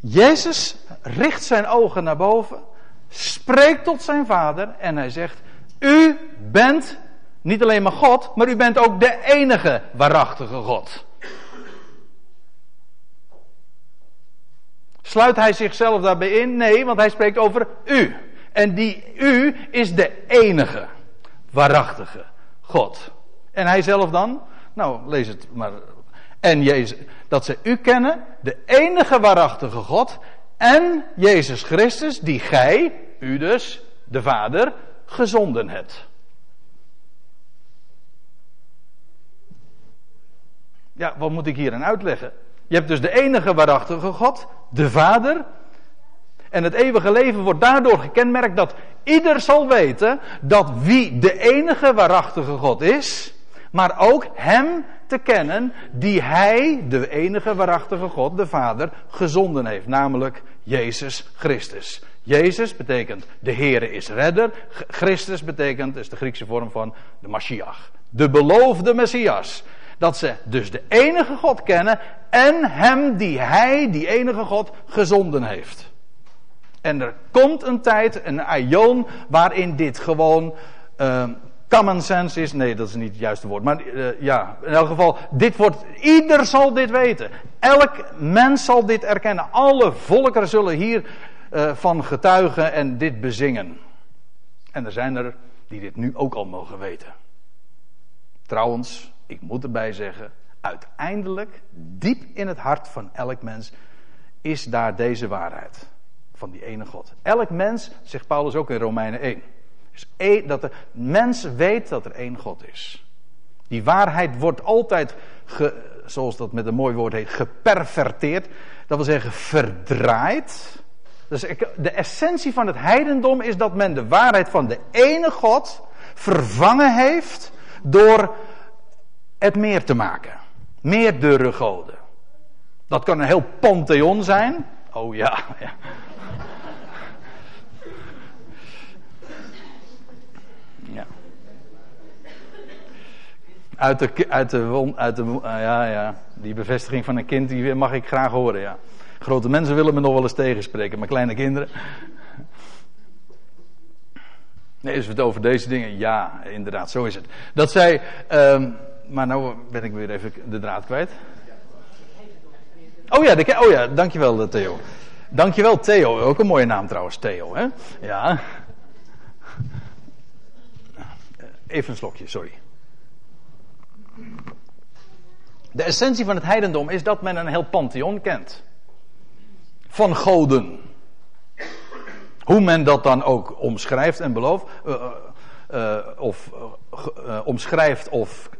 A: Jezus richt zijn ogen naar boven, spreekt tot zijn vader en hij zegt: U bent niet alleen maar God, maar u bent ook de enige waarachtige God. Sluit hij zichzelf daarbij in? Nee, want hij spreekt over u. En die u is de enige waarachtige God. En hij zelf dan? Nou, lees het maar. En Jezus, dat ze u kennen, de enige waarachtige God. En Jezus Christus, die gij, u dus, de Vader, gezonden hebt. Ja, wat moet ik hier aan uitleggen? Je hebt dus de enige waarachtige God, de Vader. En het eeuwige leven wordt daardoor gekenmerkt dat ieder zal weten dat wie de enige waarachtige God is, maar ook Hem te kennen die Hij, de enige waarachtige God, de Vader, gezonden heeft, namelijk Jezus Christus. Jezus betekent de Heere is redder. Christus betekent, is de Griekse vorm van de Mashiach. De beloofde Messias. Dat ze dus de enige God kennen en hem die hij, die enige God, gezonden heeft. En er komt een tijd, een aion, waarin dit gewoon uh, common sense is. Nee, dat is niet het juiste woord. Maar uh, ja, in elk geval, dit wordt, ieder zal dit weten. Elk mens zal dit erkennen. Alle volkeren zullen hier uh, van getuigen en dit bezingen. En er zijn er die dit nu ook al mogen weten. Trouwens, ik moet erbij zeggen, uiteindelijk, diep in het hart van elk mens, is daar deze waarheid van die ene God. Elk mens, zegt Paulus ook in Romeinen 1. Dus dat de mens weet dat er één God is. Die waarheid wordt altijd, zoals dat met een mooi woord heet, geperverteerd. Dat wil zeggen verdraaid. Dus de essentie van het heidendom is dat men de waarheid van de ene God vervangen heeft door het meer te maken. Meerdere goden. Dat kan een heel pantheon zijn. Oh ja, ja. ja. Uit de, uit de, uit de, uh, ja, ja, die bevestiging van een kind, die mag ik graag horen, ja. Grote mensen willen me nog wel eens tegenspreken, maar kleine kinderen. Nee, is het over deze dingen? Ja, inderdaad, zo is het. Dat zij, um, maar nou ben ik weer even de draad kwijt. Oh ja, de, oh ja, dankjewel eh, Theo. Dankjewel Theo, ook een mooie naam trouwens, Theo. Hè? Ja. Even een slokje, sorry. De essentie van het heidendom is dat men een heel pantheon kent. Van goden. Hoe men dat dan ook omschrijft en belooft. Uh, uh, of omschrijft of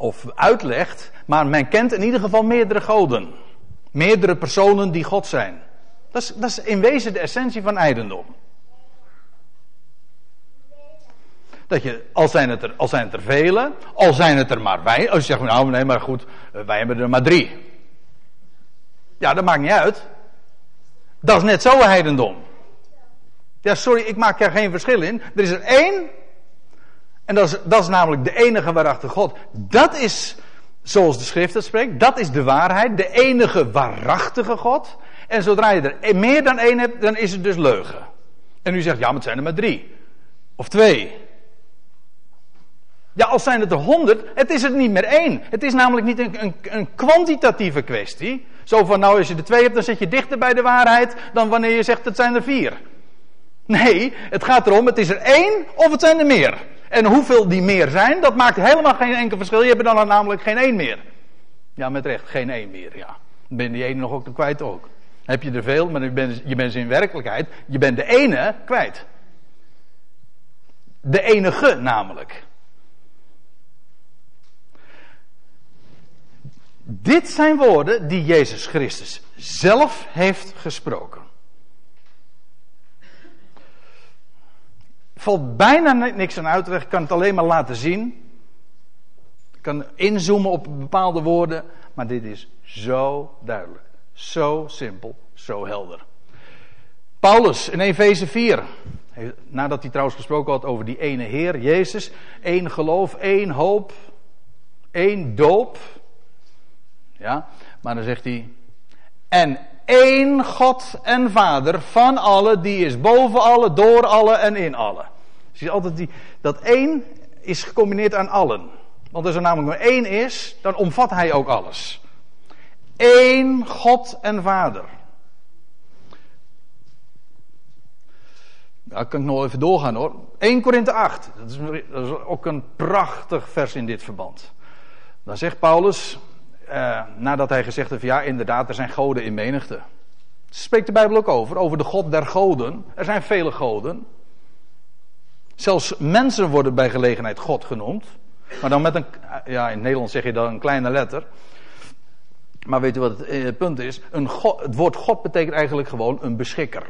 A: of uitlegt, maar men kent in ieder geval meerdere goden. Meerdere personen die God zijn. Dat is, dat is in wezen de essentie van eigendom. Dat je, al zijn, het er, al zijn het er vele, al zijn het er maar wij. Als je zegt, nou nee, maar goed, eh, wij hebben er maar drie. Ja, dat maakt niet uit. Dat is net zo heidendom. Ja, sorry, ik maak er geen verschil in. Er is er één en dat is, dat is namelijk de enige waarachtige God. Dat is, zoals de schrift het spreekt, dat is de waarheid. De enige waarachtige God. En zodra je er meer dan één hebt, dan is het dus leugen. En u zegt, ja, maar het zijn er maar drie. Of twee. Ja, als zijn het er honderd, het is er niet meer één. Het is namelijk niet een, een, een, kwantitatieve kwestie. Zo van, nou, als je er twee hebt, dan zit je dichter bij de waarheid dan wanneer je zegt, het zijn er vier. Nee, het gaat erom, het is er één of het zijn er meer. En hoeveel die meer zijn, dat maakt helemaal geen enkel verschil. Je hebt er dan namelijk geen één meer. Ja, met recht, geen één meer, ja. Dan ben je die ene nog ook kwijt ook. heb je er veel, maar je bent, bent in werkelijkheid, je bent de ene kwijt. De enige namelijk. Dit zijn woorden die Jezus Christus zelf heeft gesproken. Valt bijna niks aan uit. Ik kan het alleen maar laten zien. Ik kan inzoomen op bepaalde woorden. Maar dit is zo duidelijk. Zo simpel. Zo helder. Paulus in Efeze 4. Nadat hij trouwens gesproken had over die ene Heer, Jezus. één geloof, één hoop. één doop. Ja, maar dan zegt hij. En één God en Vader van alle, die is boven alle, door alle en in alle. Dus je altijd die, dat één is gecombineerd aan allen. Want als er namelijk maar één is, dan omvat hij ook alles. Eén God en Vader. Nou, kan ik nog even doorgaan hoor. 1 Korinthe 8. Dat is, dat is, ook een prachtig vers in dit verband. Dan zegt Paulus, eh, nadat hij gezegd heeft, ja inderdaad, er zijn goden in menigte. Spreekt de Bijbel ook over, over de God der goden. Er zijn vele goden. Zelfs mensen worden bij gelegenheid God genoemd. Maar dan met een, ja in Nederland zeg je dan een kleine letter. Maar weet u wat het, eh, punt is? Een God, het woord God betekent eigenlijk gewoon een beschikker.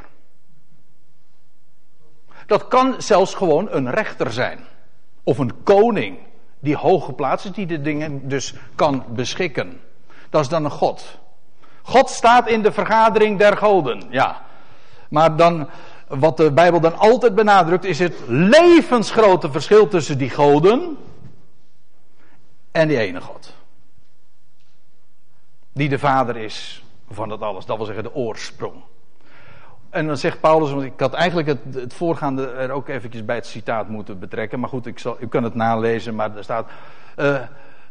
A: Dat kan zelfs gewoon een rechter zijn. Of een koning die hoog geplaatst is, die de dingen dus kan beschikken. Dat is dan een God. God staat in de vergadering der goden, ja. Maar dan, wat de Bijbel dan altijd benadrukt, is het levensgrote verschil tussen die goden en die ene God. Die de vader is van dat alles, dat wil zeggen de oorsprong. En dan zegt Paulus, want ik had eigenlijk het, het voorgaande er ook eventjes bij het citaat moeten betrekken. Maar goed, ik zal, u kan het nalezen, maar er staat. Uh,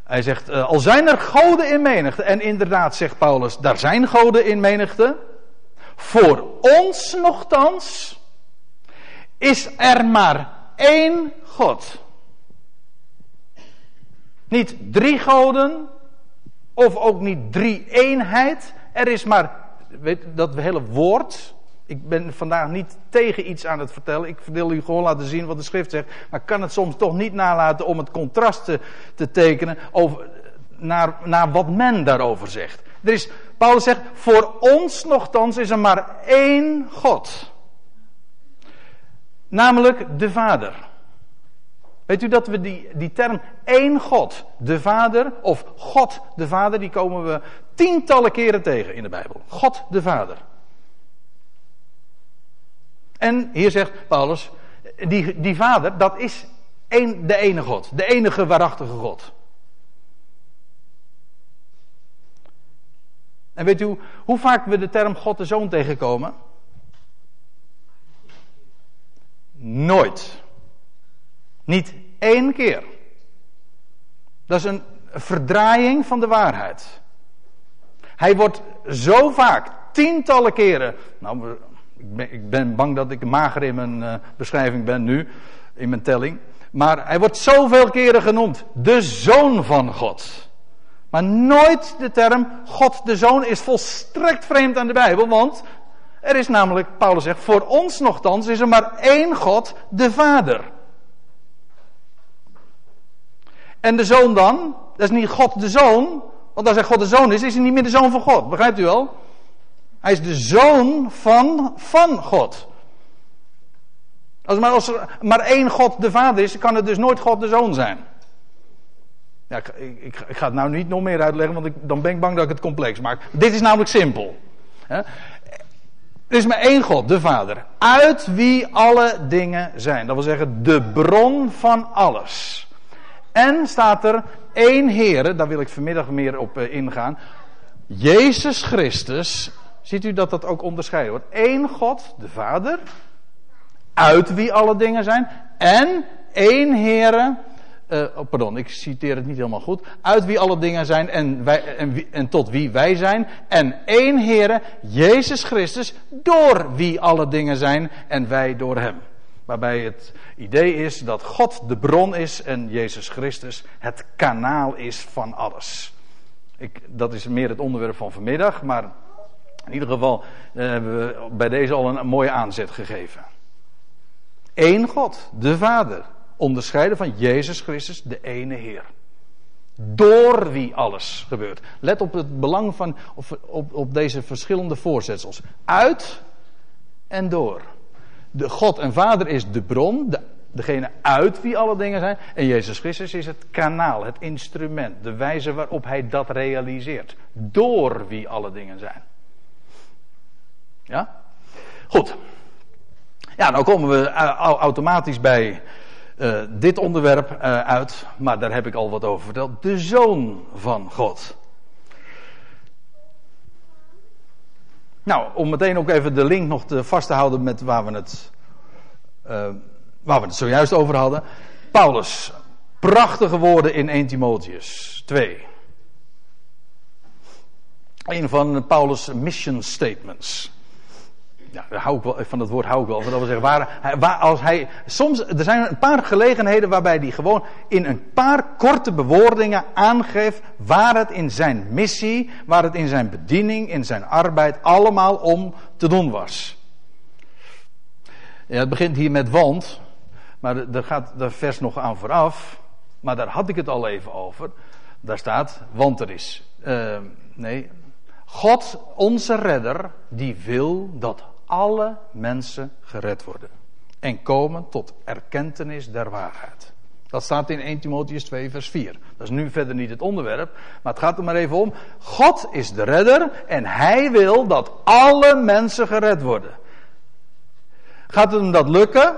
A: hij zegt, uh, al zijn er goden in menigte. En inderdaad zegt Paulus, daar zijn goden in menigte. Voor ons nogthans is er maar één God. Niet drie goden, of ook niet drie eenheid. Er is maar, weet dat hele woord. Ik ben vandaag niet tegen iets aan het vertellen. Ik wil u gewoon laten zien wat de schrift zegt. Maar ik kan het soms toch niet nalaten om het contrast te, te tekenen over, naar, naar wat men daarover zegt. Er is, Paulus zegt, voor ons nogthans is er maar één God. Namelijk de Vader. Weet u dat we die, die term één God, de Vader, of God de Vader, die komen we tientallen keren tegen in de Bijbel. God de Vader. En hier zegt Paulus, die, die Vader, dat is de ene God, de enige waarachtige God. En weet u hoe vaak we de term God de Zoon tegenkomen? Nooit. Niet één keer. Dat is een verdraaiing van de waarheid. Hij wordt zo vaak, tientallen keren. Nou, ik ben, bang dat ik mager in mijn uh, beschrijving ben nu, in mijn telling. Maar hij wordt zoveel keren genoemd. De zoon van God. Maar nooit de term God de zoon is volstrekt vreemd aan de Bijbel. Want er is namelijk, Paulus zegt, voor ons nogthans is er maar één God, de Vader. En de zoon dan? Dat is niet God de zoon. Want als hij God de zoon is, is hij niet meer de zoon van God. Begrijpt u wel? Hij is de zoon van, van God. Als, maar er maar één God de vader is, kan het dus nooit God de zoon zijn. Ja, ik, ik, ik ga het nou niet nog meer uitleggen, want ik, dan ben ik bang dat ik het complex maak. Dit is namelijk simpel. Er is maar één God, de Vader. Uit wie alle dingen zijn. Dat wil zeggen, de bron van alles. En staat er één Heer, daar wil ik vanmiddag meer op eh, ingaan. Jezus Christus. Ziet u dat dat ook onderscheiden wordt? Eén God, de Vader. Uit wie alle dingen zijn. En één Heer. Uh, oh, pardon, ik citeer het niet helemaal goed. Uit wie alle dingen zijn en, wij, en, en tot wie wij zijn. En één Heer, Jezus Christus, door wie alle dingen zijn en wij door Hem. Waarbij het idee is dat God de bron is en Jezus Christus het kanaal is van alles. Ik, dat is meer het onderwerp van vanmiddag, maar in ieder geval eh, hebben we bij deze al een, mooie aanzet gegeven. Eén God, de Vader, onderscheiden van Jezus Christus, de ene Heer. Door wie alles gebeurt. Let op het belang van op, op, op deze verschillende voorzetsels. Uit en door de God en Vader is de bron, de, degene uit wie alle dingen zijn. En Jezus Christus is het kanaal, het instrument, de wijze waarop hij dat realiseert. Door wie alle dingen zijn. Ja? Goed. Ja, nou komen we automatisch bij uh, dit onderwerp uh, uit, maar daar heb ik al wat over verteld. De Zoon van God. Nou, om meteen ook even de link nog te vast te houden met waar we het, waar we het zojuist over hadden. Paulus, prachtige woorden in 1 Timotheus 2. Een van Paulus' mission statements ja, hou ik wel, van het woord hou ik wel. Dat wil zeggen, waar, waar, als hij, soms, er zijn een paar gelegenheden waarbij hij gewoon in een paar korte bewoordingen aangeeft waar het in zijn missie, waar het in zijn bediening, in zijn arbeid allemaal om te doen was. Het begint hier met want, maar er gaat de vers nog aan vooraf. Maar daar had ik het al even over. Daar staat, want er is. Uh, nee, God, onze redder, die wil dat alle mensen gered worden. En komen tot erkentenis der waarheid. Dat staat in 1 Timotheus 2, vers 4. Dat is nu verder niet het onderwerp, maar het gaat er maar even om. God is de redder en hij wil dat alle mensen gered worden. Gaat hem dat lukken?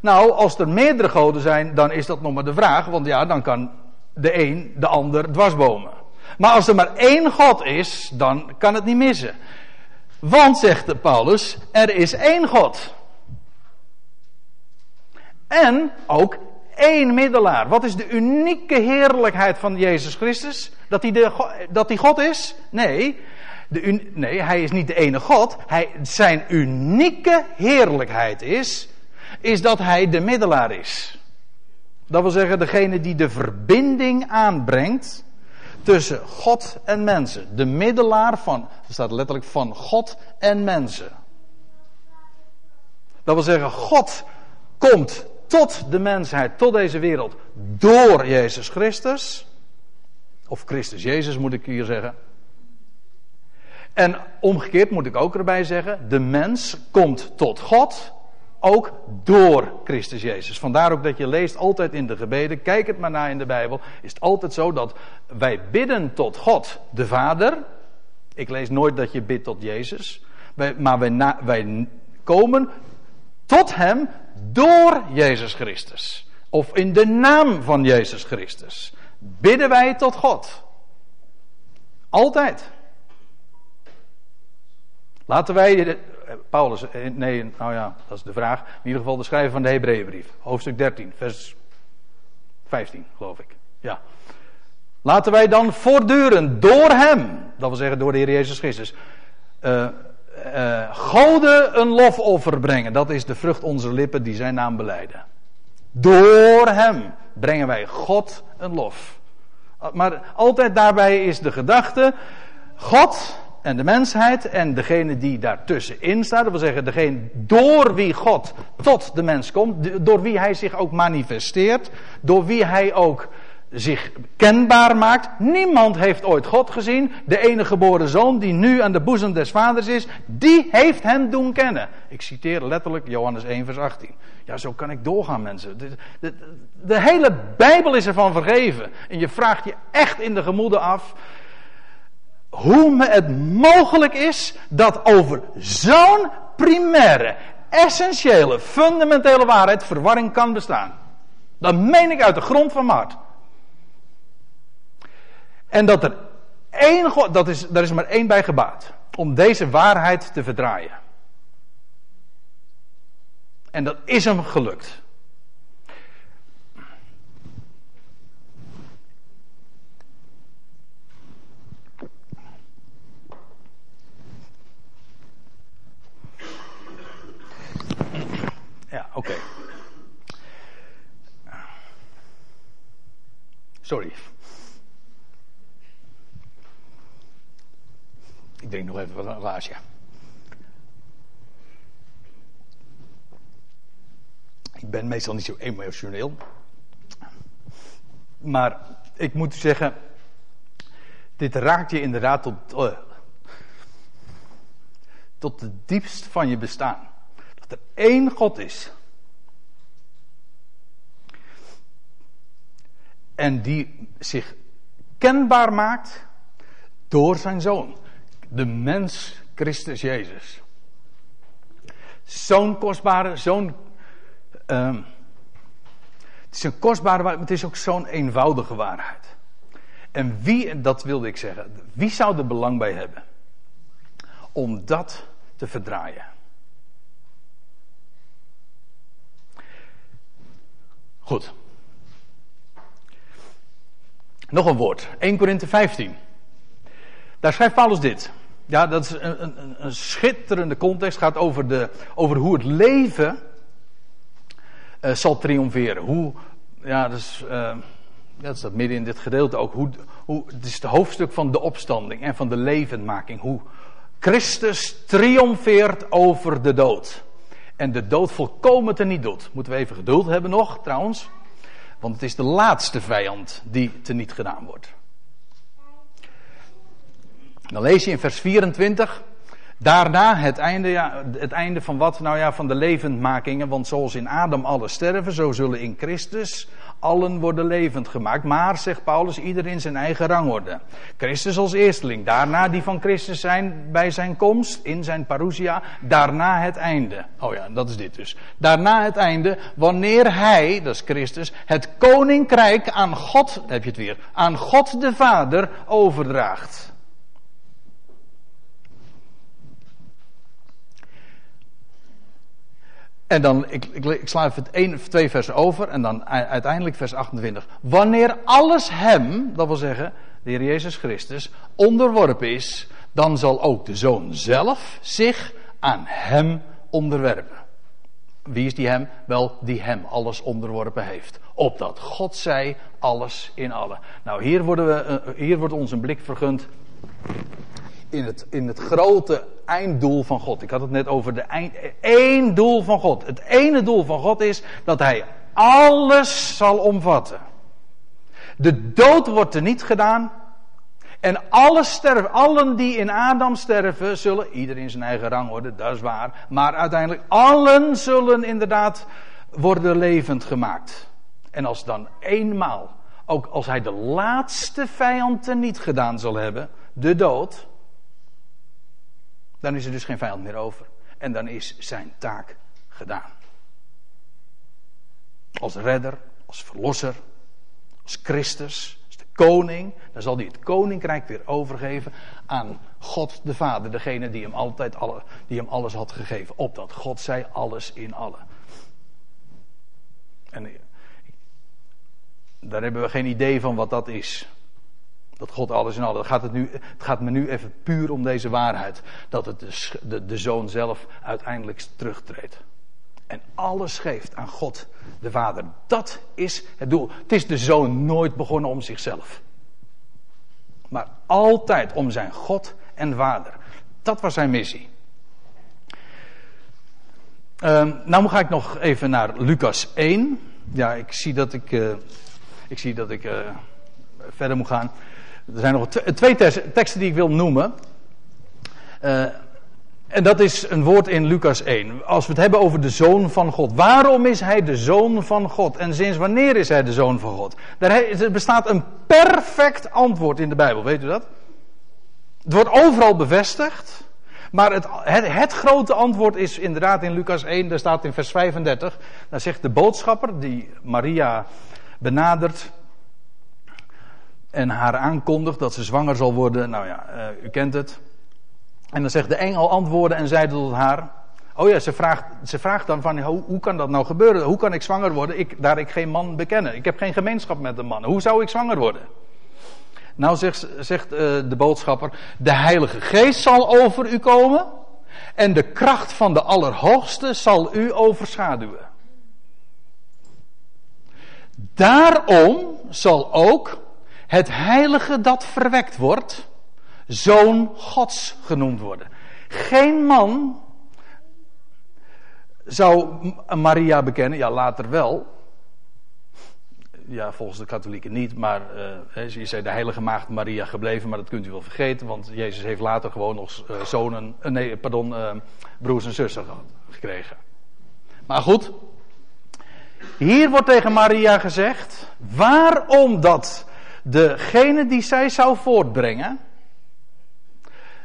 A: Nou, als er meerdere goden zijn, dan is dat nog maar de vraag, want ja, dan kan de een de ander dwarsbomen. Maar als er maar één God is, dan kan het niet missen. Want, zegt de Paulus, er is één God. En ook één middelaar. Wat is de unieke heerlijkheid van Jezus Christus? Dat hij, de, dat hij God is? Nee. De, nee, hij is niet de ene God. Hij, zijn unieke heerlijkheid is, is dat hij de middelaar is. Dat wil zeggen, degene die de verbinding aanbrengt tussen God en mensen. De middelaar van, er staat letterlijk van God en mensen. Dat wil zeggen, God komt tot de mensheid, tot deze wereld, door Jezus Christus. Of Christus Jezus moet ik hier zeggen. En omgekeerd moet ik ook erbij zeggen, de mens komt tot God ook door Christus Jezus. Vandaar ook dat je leest altijd in de gebeden, kijk het maar na in de Bijbel, is het altijd zo dat wij bidden tot God, de Vader. Ik lees nooit dat je bidt tot Jezus, maar wij, wij komen tot Hem door Jezus Christus. Of in de naam van Jezus Christus. Bidden wij tot God. Altijd. Laten wij, Paulus, eh, nee, nou ja, dat is de vraag. In ieder geval de schrijver van de Hebreeënbrief. Hoofdstuk 13, vers 15, geloof ik. Ja. Laten wij dan voortdurend door hem, dat wil zeggen door de Heer Jezus Christus, uh, uh, Gode een lofoffer brengen. Dat is de vrucht onze lippen die zijn naam beleiden. Door hem brengen wij God een lof. Maar altijd daarbij is de gedachte: God en de mensheid en degene die daartussenin staat, dat wil zeggen degene door wie God tot de mens komt, door wie hij zich ook manifesteert, door wie hij ook zich kenbaar maakt. Niemand heeft ooit God gezien. De enige geboren zoon die nu aan de boezem des vaders is, die heeft hem doen kennen. Ik citeer letterlijk Johannes 1 vers 18. Ja, zo kan ik doorgaan mensen. De, de, hele Bijbel is ervan vergeven. En je vraagt je echt in de gemoeden af hoe het mogelijk is dat over zo'n primaire, essentiële, fundamentele waarheid verwarring kan bestaan. Dat meen ik uit de grond van hart. En dat er één God, dat is, daar is maar één bij gebaat. Om deze waarheid te verdraaien. En dat is hem gelukt. Oké. Sorry. Ik drink nog even een glaasje. Ik ben meestal niet zo emotioneel. Maar ik moet zeggen, dit raakt je inderdaad tot, uh, tot de diepst van je bestaan. Dat er één God is. En die zich kenbaar maakt door zijn zoon de mens Christus Jezus. Zo'n kostbare, zo'n. Uh, het is een kostbare waarheid, maar het is ook zo'n eenvoudige waarheid. En wie, dat wilde ik zeggen, wie zou er belang bij hebben om dat te verdraaien? Goed. Nog een woord. 1 Korinthe 15. Daar schrijft Paulus dit. Ja, dat is een, een, een schitterende context. Het gaat over, de, over hoe het leven uh, zal triomferen. Hoe, ja, dat is, uh, dat midden in dit gedeelte ook. Hoe, hoe, het is het hoofdstuk van de opstanding en van de levendmaking. Hoe Christus triomfeert over de dood. En de dood volkomen te niet doet. Moeten we even geduld hebben nog, trouwens. Want het is de laatste vijand die te niet gedaan wordt. Dan lees je in vers 24. Daarna het einde, ja, het einde van wat? Nou ja, van de levendmakingen. Want zoals in Adam alle sterven, zo zullen in Christus allen worden levend gemaakt. Maar, zegt Paulus, ieder in zijn eigen rangorde. Christus als eersteling. Daarna die van Christus zijn bij zijn komst in zijn parousia. Daarna het einde. Oh ja, dat is dit dus. Daarna het einde, wanneer hij, dat is Christus, het koninkrijk aan God, heb je het weer, aan God de Vader overdraagt. En dan, ik, ik, ik sla even één of twee versen over en dan uiteindelijk vers 28. Wanneer alles hem, dat wil zeggen de Heer Jezus Christus, onderworpen is, dan zal ook de Zoon zelf zich aan hem onderwerpen. Wie is die hem? Wel, die hem alles onderworpen heeft. Opdat God zij alles in allen. Nou, hier, worden we, eh, hier wordt ons een blik vergund in het, in het grote einddoel van God. Ik had het net over de eind, één doel van God. Het ene doel van God is dat Hij alles zal omvatten. De dood wordt er niet gedaan. En alle sterven, allen die in Adam sterven, zullen, ieder in zijn eigen rang worden, dat is waar. Maar uiteindelijk, allen zullen inderdaad worden levend gemaakt. En als dan eenmaal, ook als hij de laatste vijand niet gedaan zal hebben, de dood, dan is er dus geen vijand meer over. En dan is zijn taak gedaan. Als redder, als verlosser, als Christus, als de koning, dan zal hij het koninkrijk weer overgeven aan God de Vader, degene die hem altijd alle, die hem alles had gegeven, opdat God zij alles in allen. En daar hebben we geen idee van wat dat is. Dat God alles in alles. Gaat, het, nu, het gaat me nu even puur om deze waarheid. Dat het de, de, zoon zelf uiteindelijk terugtreedt. En alles geeft aan God de Vader. Dat is het doel. Het is de zoon nooit begonnen om zichzelf. Maar altijd om zijn God en Vader. Dat was zijn missie. Uh, nou ga ik nog even naar Lucas 1. Ja, ik zie dat ik, uh, ik, zie dat ik uh, verder moet gaan. Er zijn nog twee teksten die ik wil noemen. Uh, en dat is een woord in Lucas 1. Als we het hebben over de zoon van God. Waarom is hij de zoon van God? En sinds wanneer is hij de zoon van God? Er bestaat een perfect antwoord in de Bijbel, weet u dat? Het wordt overal bevestigd. Maar het, het, het, grote antwoord is inderdaad in Lucas 1, daar staat in vers 35. Daar zegt de boodschapper die Maria benadert en haar aankondigt dat ze zwanger zal worden. Nou ja, uh, u kent het. En dan zegt de engel antwoorden en zeide tot haar. Oh ja, ze vraagt, ze vraagt dan van hoe, hoe kan dat nou gebeuren? Hoe kan ik zwanger worden? Ik, daar ik geen man bekennen. Ik heb geen gemeenschap met een man. Hoe zou ik zwanger worden? Nou zegt, zegt uh, de boodschapper, de Heilige Geest zal over u komen en de kracht van de Allerhoogste zal u overschaduwen. Daarom zal ook het heilige dat verwekt wordt, zoon Gods genoemd worden. Geen man zou Maria bekennen, ja later wel. Ja, volgens de katholieken niet, maar uh, je zei de heilige maagd Maria gebleven, maar dat kunt u wel vergeten, want Jezus heeft later gewoon nog uh, zonen, uh, nee, pardon, broers en zussen gekregen. Maar goed, hier wordt tegen Maria gezegd, waarom dat degene die zij zou voortbrengen,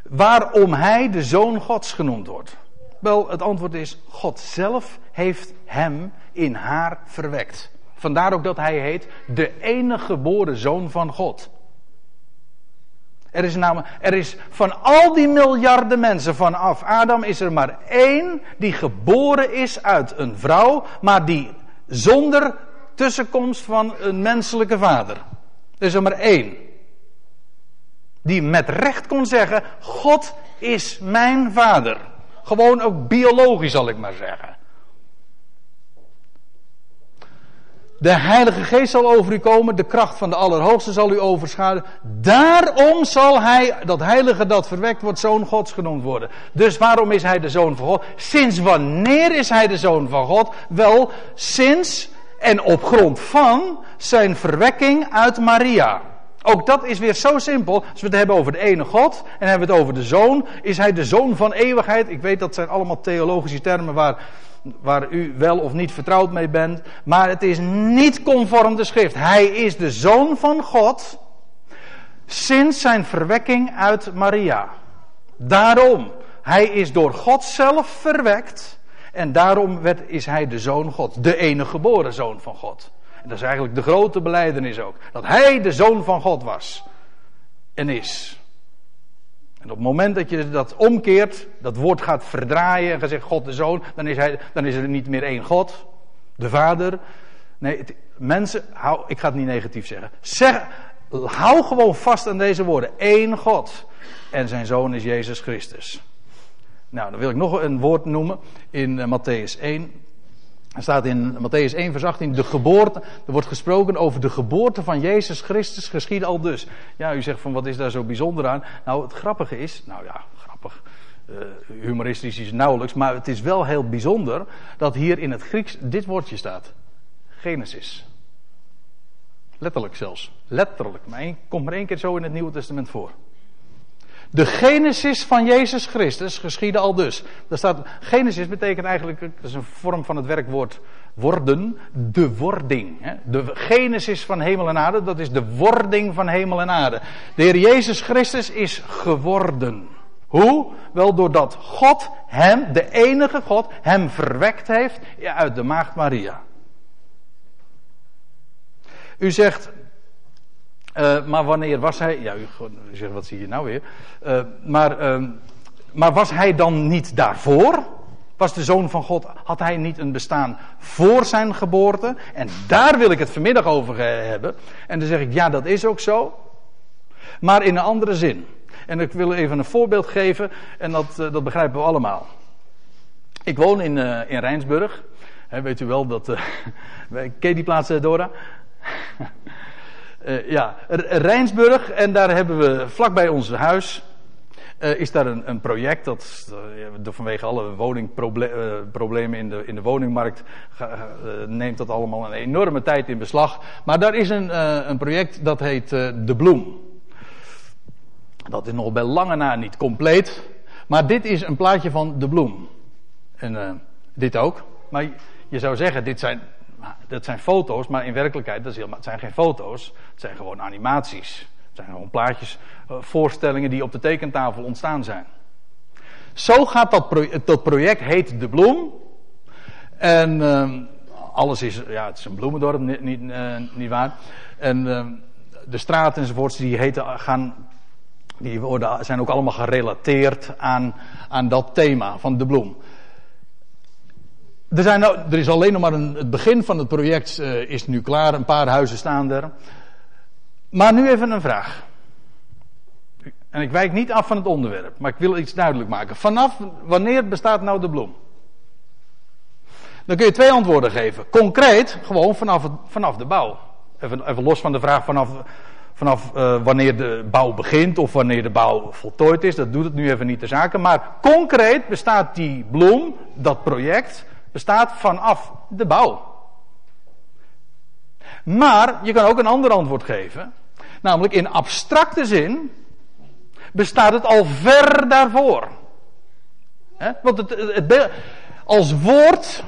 A: waarom hij de zoon Gods genoemd wordt? Wel, het antwoord is: God zelf heeft hem in haar verwekt. Vandaar ook dat hij heet de enige geboren zoon van God. Er is, namelijk, er is van al die miljarden mensen vanaf Adam is er maar één die geboren is uit een vrouw, maar die zonder tussenkomst van een menselijke vader. Er is er maar één. Die met recht kon zeggen: God is mijn vader. Gewoon ook biologisch zal ik maar zeggen. De Heilige Geest zal over u komen, de kracht van de Allerhoogste zal u overschaduwen. Daarom zal hij, dat Heilige dat verwekt wordt, Zoon Gods genoemd worden. Dus waarom is hij de Zoon van God? Sinds wanneer is hij de Zoon van God? Wel, sinds en op grond van zijn verwekking uit Maria. Ook dat is weer zo simpel. Als we het hebben over de ene God en hebben we het over de Zoon, is hij de Zoon van eeuwigheid. Ik weet dat zijn allemaal theologische termen waar, waar u wel of niet vertrouwd mee bent. Maar het is niet conform de schrift. Hij is de Zoon van God sinds zijn verwekking uit Maria. Daarom, hij is door God zelf verwekt. En daarom werd, is hij de zoon God, de enige geboren zoon van God. En dat is eigenlijk de grote beleidenis ook. Dat hij de zoon van God was. En is. En op het moment dat je dat omkeert, dat woord gaat verdraaien en zeggen God de Zoon, dan is, hij, dan is er niet meer één God, de Vader. Nee, mensen, hou, ik ga het niet negatief zeggen. Zeg, hou gewoon vast aan deze woorden. Eén God. En zijn Zoon is Jezus Christus. Nou, dan wil ik nog een woord noemen in uh, Matthäus 1. Er staat in Matthäus 1, vers 18, de geboorte, er wordt gesproken over de geboorte van Jezus Christus geschiedde al dus. Ja, u zegt van wat is daar zo bijzonder aan? Nou, het grappige is, nou ja, grappig, uh, humoristisch is nauwelijks, maar het is wel heel bijzonder dat hier in het Grieks dit woordje staat. Genesis. Letterlijk zelfs. Letterlijk. Maar één, komt maar één keer zo in het Nieuwe Testament voor. De genesis van Jezus Christus geschiedde al dus. Daar staat, genesis betekent eigenlijk, dat is een vorm van het werkwoord worden, de wording. Hè? De genesis van hemel en aarde, dat is de wording van hemel en aarde. De Heer Jezus Christus is geworden. Hoe? Wel doordat God hem, de enige God, hem verwekt heeft uit de maagd Maria. U zegt, uh, maar wanneer was hij. Ja, u, zegt, wat zie je nou weer? Uh, maar, uh, maar was hij dan niet daarvoor? Was de zoon van God, had hij niet een bestaan voor zijn geboorte? En daar wil ik het vanmiddag over hebben. En dan zeg ik, ja, dat is ook zo. Maar in een andere zin. En ik wil even een voorbeeld geven, en dat, dat begrijpen we allemaal. Ik woon in, in Rijnsburg. Weet u wel dat. ken je die plaats, Dora? Uh, ja, Rijnsburg, en daar hebben we vlakbij ons huis. Uh, is daar een, een project dat uh, vanwege alle woningproblemen in de, in de woningmarkt neemt dat allemaal een enorme tijd in beslag. Maar daar is een, een project dat heet De Bloem. Dat is nog bij lange na niet compleet. Maar dit is een plaatje van De Bloem. En dit ook. Maar je zou zeggen, dit zijn dat zijn foto's, maar in werkelijkheid dat het zijn geen foto's. Het zijn gewoon animaties. Het zijn gewoon plaatjes, uh, voorstellingen die op de tekentafel ontstaan zijn. Zo gaat dat, project, project, heet De Bloem. En uh, alles is, ja, het is een bloemendorp, niet, niet, uh, niet waar. En uh, de straten enzovoorts, die heten, gaan, die worden, zijn ook allemaal gerelateerd aan, aan dat thema van De Bloem. Er, zijn nou, er is alleen nog maar een, het begin van het project uh, is nu klaar. Een paar huizen staan er. Maar nu even een vraag. En ik wijk niet af van het onderwerp, maar ik wil iets duidelijk maken. Vanaf wanneer bestaat nou de bloem? Dan kun je twee antwoorden geven. Concreet, gewoon vanaf, vanaf de bouw. Even, even, los van de vraag vanaf, vanaf uh, wanneer de bouw begint of wanneer de bouw voltooid is. Dat doet het nu even niet de zaken. Maar concreet bestaat die bloem, dat project, bestaat vanaf de bouw. Maar je kan ook een ander antwoord geven. Namelijk in abstracte zin bestaat het al ver daarvoor. Want het, als woord,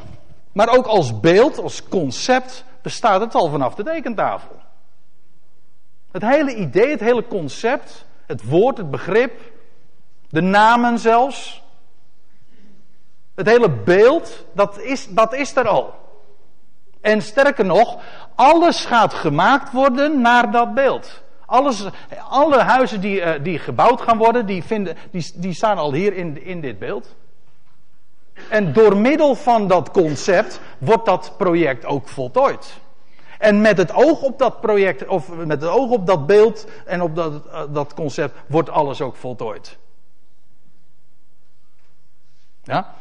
A: maar ook als beeld, als concept, bestaat het al vanaf de tekentafel. Het hele idee, het hele concept, het woord, het begrip, de namen zelfs, het hele beeld, dat is, dat is er al. En sterker nog, alles gaat gemaakt worden naar dat beeld. Alles, alle huizen die, uh, die gebouwd gaan worden, die, vinden, die, die staan al hier in, in dit beeld. En door middel van dat concept wordt dat project ook voltooid. En met het oog op dat project, of met het oog op dat beeld en op dat, uh, dat concept, wordt alles ook voltooid. Ja?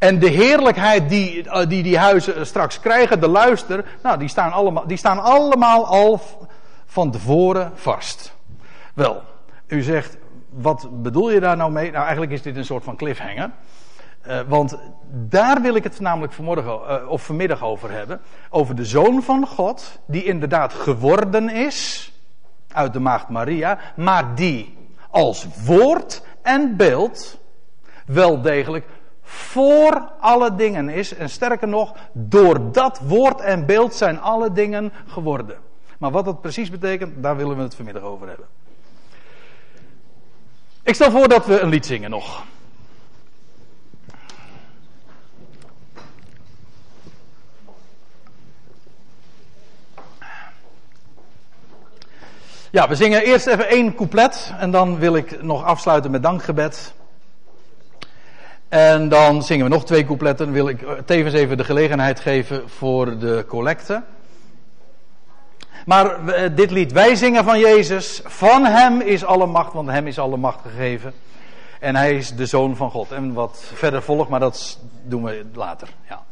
A: En de heerlijkheid die, eh, die die huizen straks krijgen, de luister, nou, die staan allemaal, die staan allemaal al van tevoren vast. Wel, u zegt, wat bedoel je daar nou mee? Nou, eigenlijk is dit een soort van cliffhanger. Uh, want daar wil ik het namelijk vanmorgen, of vanmiddag over hebben. Over de Zoon van God, die inderdaad geworden is uit de Maagd Maria, maar die als woord en beeld wel degelijk voor alle dingen is. En sterker nog, door dat woord en beeld zijn alle dingen geworden. Maar wat dat precies betekent, daar willen we het vanmiddag over hebben. Ik stel voor dat we een lied zingen nog. Ja, we zingen eerst even één couplet en dan wil ik nog afsluiten met dankgebed. En dan zingen we nog twee coupletten. Wil ik tevens even de gelegenheid geven voor de collecte. Maar eh, dit lied, wij zingen van Jezus. Van Hem is alle macht, want Hem is alle macht gegeven. En Hij is de Zoon van God. En wat verder volgt, maar dat doen we later. Ja.